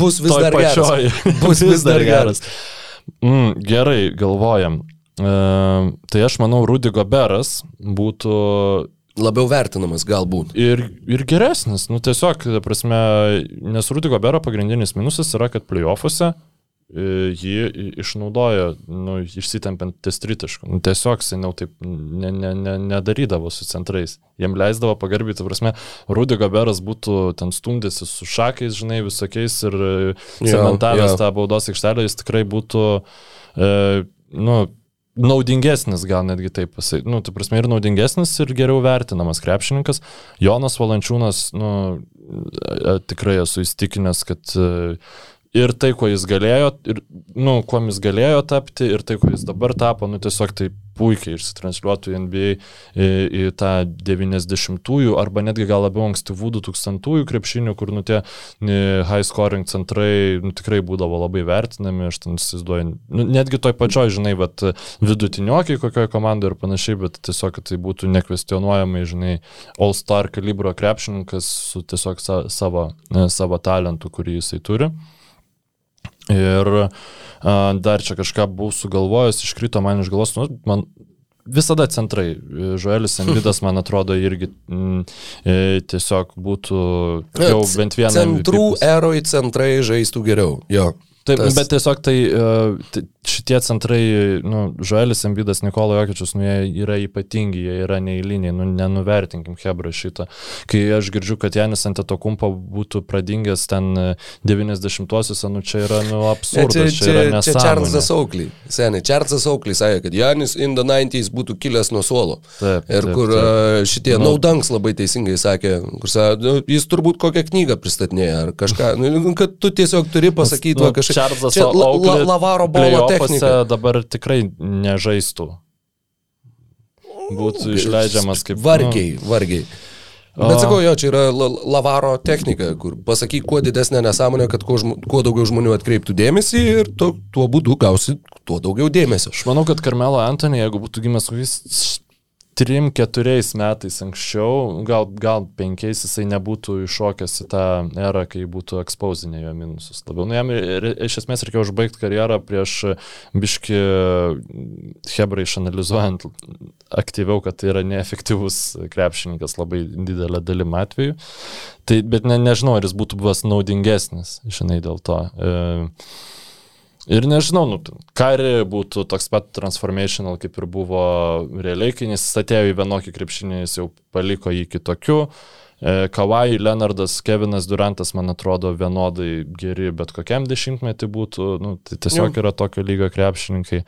Bus vis dar pačioj. geras. Bus vis dar geras. Mm, gerai, galvojam. Uh, tai aš manau, Rudy Goberas būtų labiau vertinamas galbūt. Ir, ir geresnis, nu tiesiog, prasme, nes Rudigo Bero pagrindinis minusas yra, kad playoffuose e, jį išnaudoja, nu, išsitempiant ties tritiškų. Nu, tiesiog seniau taip ne, ne, ne, nedarydavo su centrais. Jiem leisdavo pagarbiai, ta prasme, Rudigo Beras būtų ten stumdėsi su šakais, žinai, visokiais ir cementavęs tą baudos aikštelę, jis tikrai būtų, e, nu, naudingesnis, gal netgi taip pasakyti, nu, tai prasme ir naudingesnis, ir geriau vertinamas krepšininkas. Jonas Valančiūnas, nu, tikrai esu įstikinęs, kad ir tai, kuo jis galėjo, ir, nu, kuo jis galėjo tapti, ir tai, kuo jis dabar tapo, nu, tiesiog tai puikiai išsitransliuotų į NBA į, į tą 90-ųjų arba netgi gal labiau ankstyvų 2000-ųjų krepšinių, kur nu tie high scoring centrai nu, tikrai būdavo labai vertinami, aš ten įsivaizduoju, nu, netgi toj pačioj, žinai, bet vidutiniokiai kokioje komandoje ir panašiai, bet tiesiog, tai būtų nekvestionuojamai, žinai, all-star kalibro krepšininkas su tiesiog sa, savo, savo talentu, kurį jisai turi. Ir uh, dar čia kažką buvau sugalvojęs, iškrito man iš galvos, nu, man visada centrai. Žuelis Embidas, man atrodo, irgi mm, e, tiesiog būtų jau bent vieną. Centrų eroj centrai žaistų geriau. Jo. Taip, tas... bet tiesiog tai, e, šitie centrai, nu, Žuelis, Embidas, Nikola Jokičius, nu, jie yra ypatingi, jie yra neįliniai, nu, nenuvertinkim Hebra šitą. Kai aš girdžiu, kad Janis ant to kumpo būtų pradingęs ten 90-osiuose, nu, čia yra, nu, absurdas. Čia, čia, čia, čia Čarlzas Auklį, seniai, Čarlzas Auklį sakė, kad Janis in the 90s būtų kilęs nuo suolo. Taip, ir taip, kur taip. šitie nu, Naudanks labai teisingai sakė, kur sakė, nu, jis turbūt kokią knygą pristatinėja ar kažką, nu, kad tu tiesiog turi pasakyti nu, kažką Čarlzas Čia la, la, Lavaro bolo technika. dabar tikrai nežaistų. būtų išleidžiamas kaip... Vargiai, nu, vargiai. Bet sakau, jo, čia yra lavaro technika, kur pasakyk kuo didesnę nesąmonę, kad kuo, žmo, kuo daugiau žmonių atkreiptų dėmesį ir to, tuo būdu gausi tuo daugiau dėmesio. Aš manau, kad Karmelo Antony, jeigu būtų gimęs kokiais trim, keturiais metais anksčiau, gal, gal penkiais jisai nebūtų iššokęs į tą erą, kai būtų ekspozinė jo minusus. Labiau, nu jam iš esmės reikėjo užbaigti karjerą prieš biški Hebra išanalizuojant aktyviau, kad tai yra neefektyvus krepšininkas labai didelę dalim atveju. Tai, bet ne, nežinau, ar jis būtų buvęs naudingesnis, žinai, dėl to. E, Ir nežinau, nu, Kari būtų toks pat transformational, kaip ir buvo realiai, kai jis atėjo į vienokį krepšinį, jis jau paliko jį kitokiu. E, Kawai, Leonardas, Kevinas Durantas, man atrodo, vienodai geri bet kokiam dešimtmetį būtų. Nu, tai tiesiog jau. yra tokio lygio krepšininkai.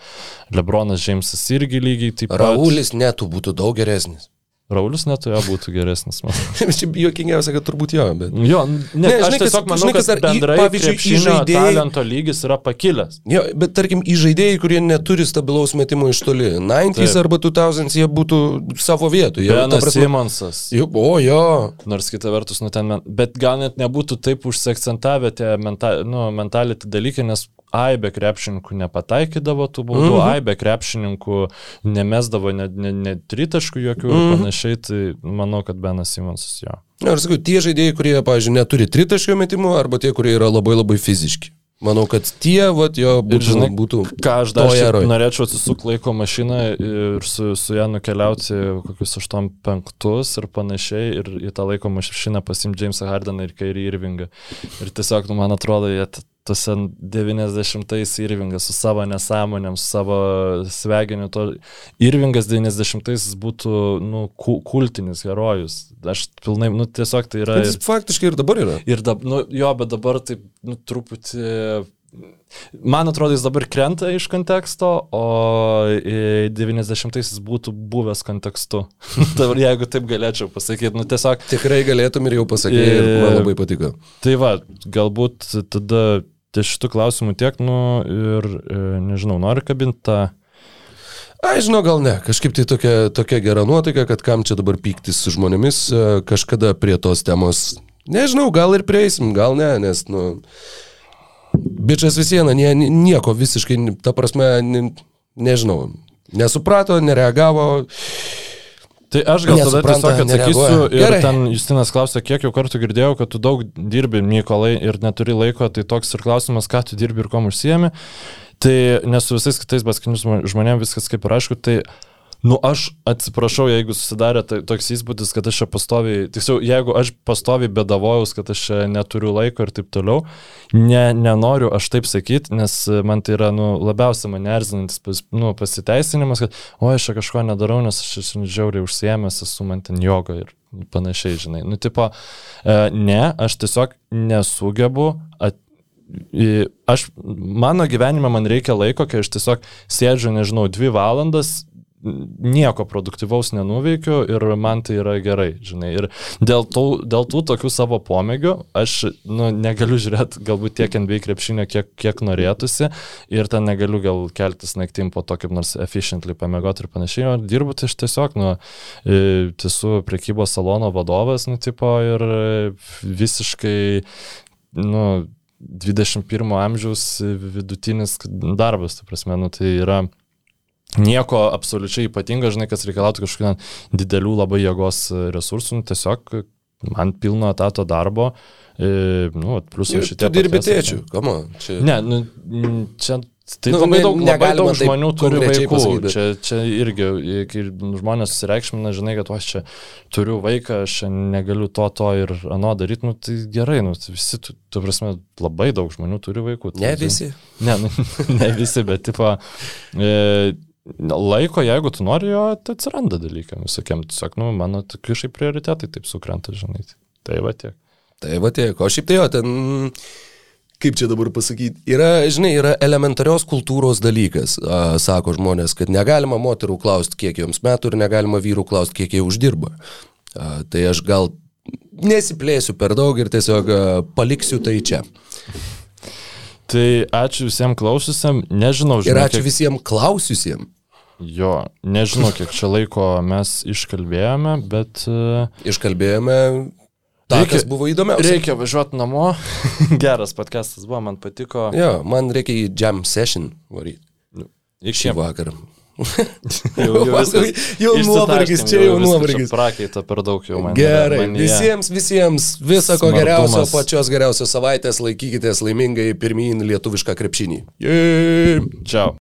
Lebronas Džeimsas irgi lygiai taip pat. Raulis netų būtų daug geresnis. Raulius neturėjo būti geresnis. Čia juokingiausia, kad turbūt jo, bet. Jo, ne, ne aš žinai, tiesiog manau, žinai, kad dar, bendrai, pavyzdžiui, žaidėjai... talento lygis yra pakilęs. Jo, bet tarkim, į žaidėjai, kurie neturi stabilaus metimo iš toli, 90s arba 2000s, jie būtų savo vietoje. Benas prasme... Simonsas. Jo, o jo. Nors kita vertus, nu ten, bet gal net nebūtų taip užsiakcentavę tie mental, nu, mentality dalykai, nes aibė krepšininkų nepataikydavo tų baudų, mm -hmm. aibė krepšininkų nemesdavo net ne, ne tritaškų jokių mm -hmm. ir mhm. panašiai, tai manau, kad Benas Simonsas jo. Na, aš sakau, tie žaidėjai, kurie, pavyzdžiui, neturi tritaškio metimų arba tie, kurie yra labai labai fiziški. Manau, kad tie, vat, jo, būtų, ir, žinai, būtų ką aš dar norėčiau atsisukti laiko mašiną ir su, su ją nukeliauti kokius 8-5 ir panašiai ir į tą laiko mašiną pasimti Jamesą Hardeną ir Kairį Irvingą. Ir tiesiog, nu, man atrodo, jie tuose 90-ais Irvingas su savo nesąmonėm, su savo sveginiu, to Irvingas 90-ais būtų, nu, kultinis herojus. Aš pilnai, nu, tiesiog tai yra... Bet jis faktiškai ir dabar yra. Ir dabar, nu, jo, bet dabar taip, nu, truputį Man atrodo, jis dabar krenta iš konteksto, o 90-aisiais būtų buvęs kontekstu. jeigu taip galėčiau pasakyti, nu tiesiog. Tikrai galėtum ir jau pasakyti, ir man labai patiko. Tai va, galbūt tada Tai šitų klausimų tiek, nu ir e, nežinau, nori kabinti tą... Ai, žinau, gal ne. Kažkaip tai tokia, tokia gera nuotaika, kad kam čia dabar pyktis su žmonėmis, e, kažkada prie tos temos, nežinau, gal ir prieisim, gal ne, nes, nu, bičias vis viena, nie, nieko visiškai, ta prasme, ne, nežinau, nesuprato, nereagavo. Tai aš gal tada tiesiog atsakysiu nereaguoja. ir Gerai. ten Justinas klausė, kiek jau kartų girdėjau, kad tu daug dirbi, Mykolai, ir neturi laiko, tai toks ir klausimas, ką tu dirbi ir kom užsiemi. Tai nesu visais kitais baskinius žmonėms viskas kaip ir aišku, tai Nu, aš atsiprašau, jeigu susidarė toks įspūdis, kad aš čia pastoviai, tiksliau, jeigu aš pastoviai bedavojaus, kad aš čia neturiu laiko ir taip toliau, ne, nenoriu aš taip sakyti, nes man tai yra nu, labiausiai mane erzinantis pas, nu, pasiteisinimas, kad, o aš čia kažko nedarau, nes aš esu žiauriai užsiemęs, esu man ten jogo ir panašiai, žinai. Nu, tipo, e, ne, aš tiesiog nesugebu at, aš, mano gyvenime man reikia laiko, kai aš tiesiog sėdžiu, nežinau, dvi valandas nieko produktyvaus nenuveikiu ir man tai yra gerai, žinai. Ir dėl tų, dėl tų tokių savo pomėgių aš nu, negaliu žiūrėti galbūt tiek NBA krepšinio, kiek, kiek norėtųsi ir ten negaliu gal keltis naktim po to kaip nors efficiently pamėgoti ir panašiai, o dirbu tai aš tiesiog, nu, e, esu prekybos salono vadovas, nu, tipo, ir visiškai, nu, 21 amžiaus vidutinis darbas, tai prasme, nu, tai yra nieko absoliučiai ypatingo, žinai, kas reikalautų kažkokių didelių labai jėgos resursų, nu, tiesiog man pilno etato darbo, e, nu, jau šitie. Tu dirbi tėčių, kamo. Čia... Ne, nu, čia Tai nu, labai daug, labai daug žmonių turi vaikų. Pasakyti. Čia, čia irgi, kai žmonės susireikšmina, žinai, kad aš čia turiu vaiką, aš negaliu to, to ir ano daryti, nu tai gerai, nu tai visi, tu, tu prasme, labai daug žmonių turi vaikų. Tai, ne visi. Ne, nu, ne visi, bet tipo, e, laiko, jeigu tu nori jo, tai atsiranda dalykam visokiam. Tiesiog, nu, mano kažkaip prioritetai taip sukrenta, žinai. Tai va tiek. Tai va tiek. O šiaip tai jo, ten, kaip čia dabar pasakyti, yra, žinai, yra elementarios kultūros dalykas, a, sako žmonės, kad negalima moterų klausti, kiek joms metų ir negalima vyrų klausti, kiek jie uždirba. A, tai aš gal nesiplėsiu per daug ir tiesiog a, paliksiu tai čia. Tai ačiū visiems klausiusiam, nežinau, žinau. Ir ačiū kiek... visiems klausiusiems. Jo, nežinau, kiek čia laiko mes iškalbėjome, bet... Uh, iškalbėjome Ta, reikia, kas buvo įdomiausia. Reikia važiuoti namo. Geras podcastas buvo, man patiko. Jo, man reikia į jam session varyti. Iki šį vakarą. jau jau, jau nuovargis, čia jau nuovargis. Prakaito per daug jau man. Gerai, man visiems, visiems viso ko geriausio, pačios geriausios savaitės, laikykitės laimingai pirmyn lietuvišką krepšinį. Čiau.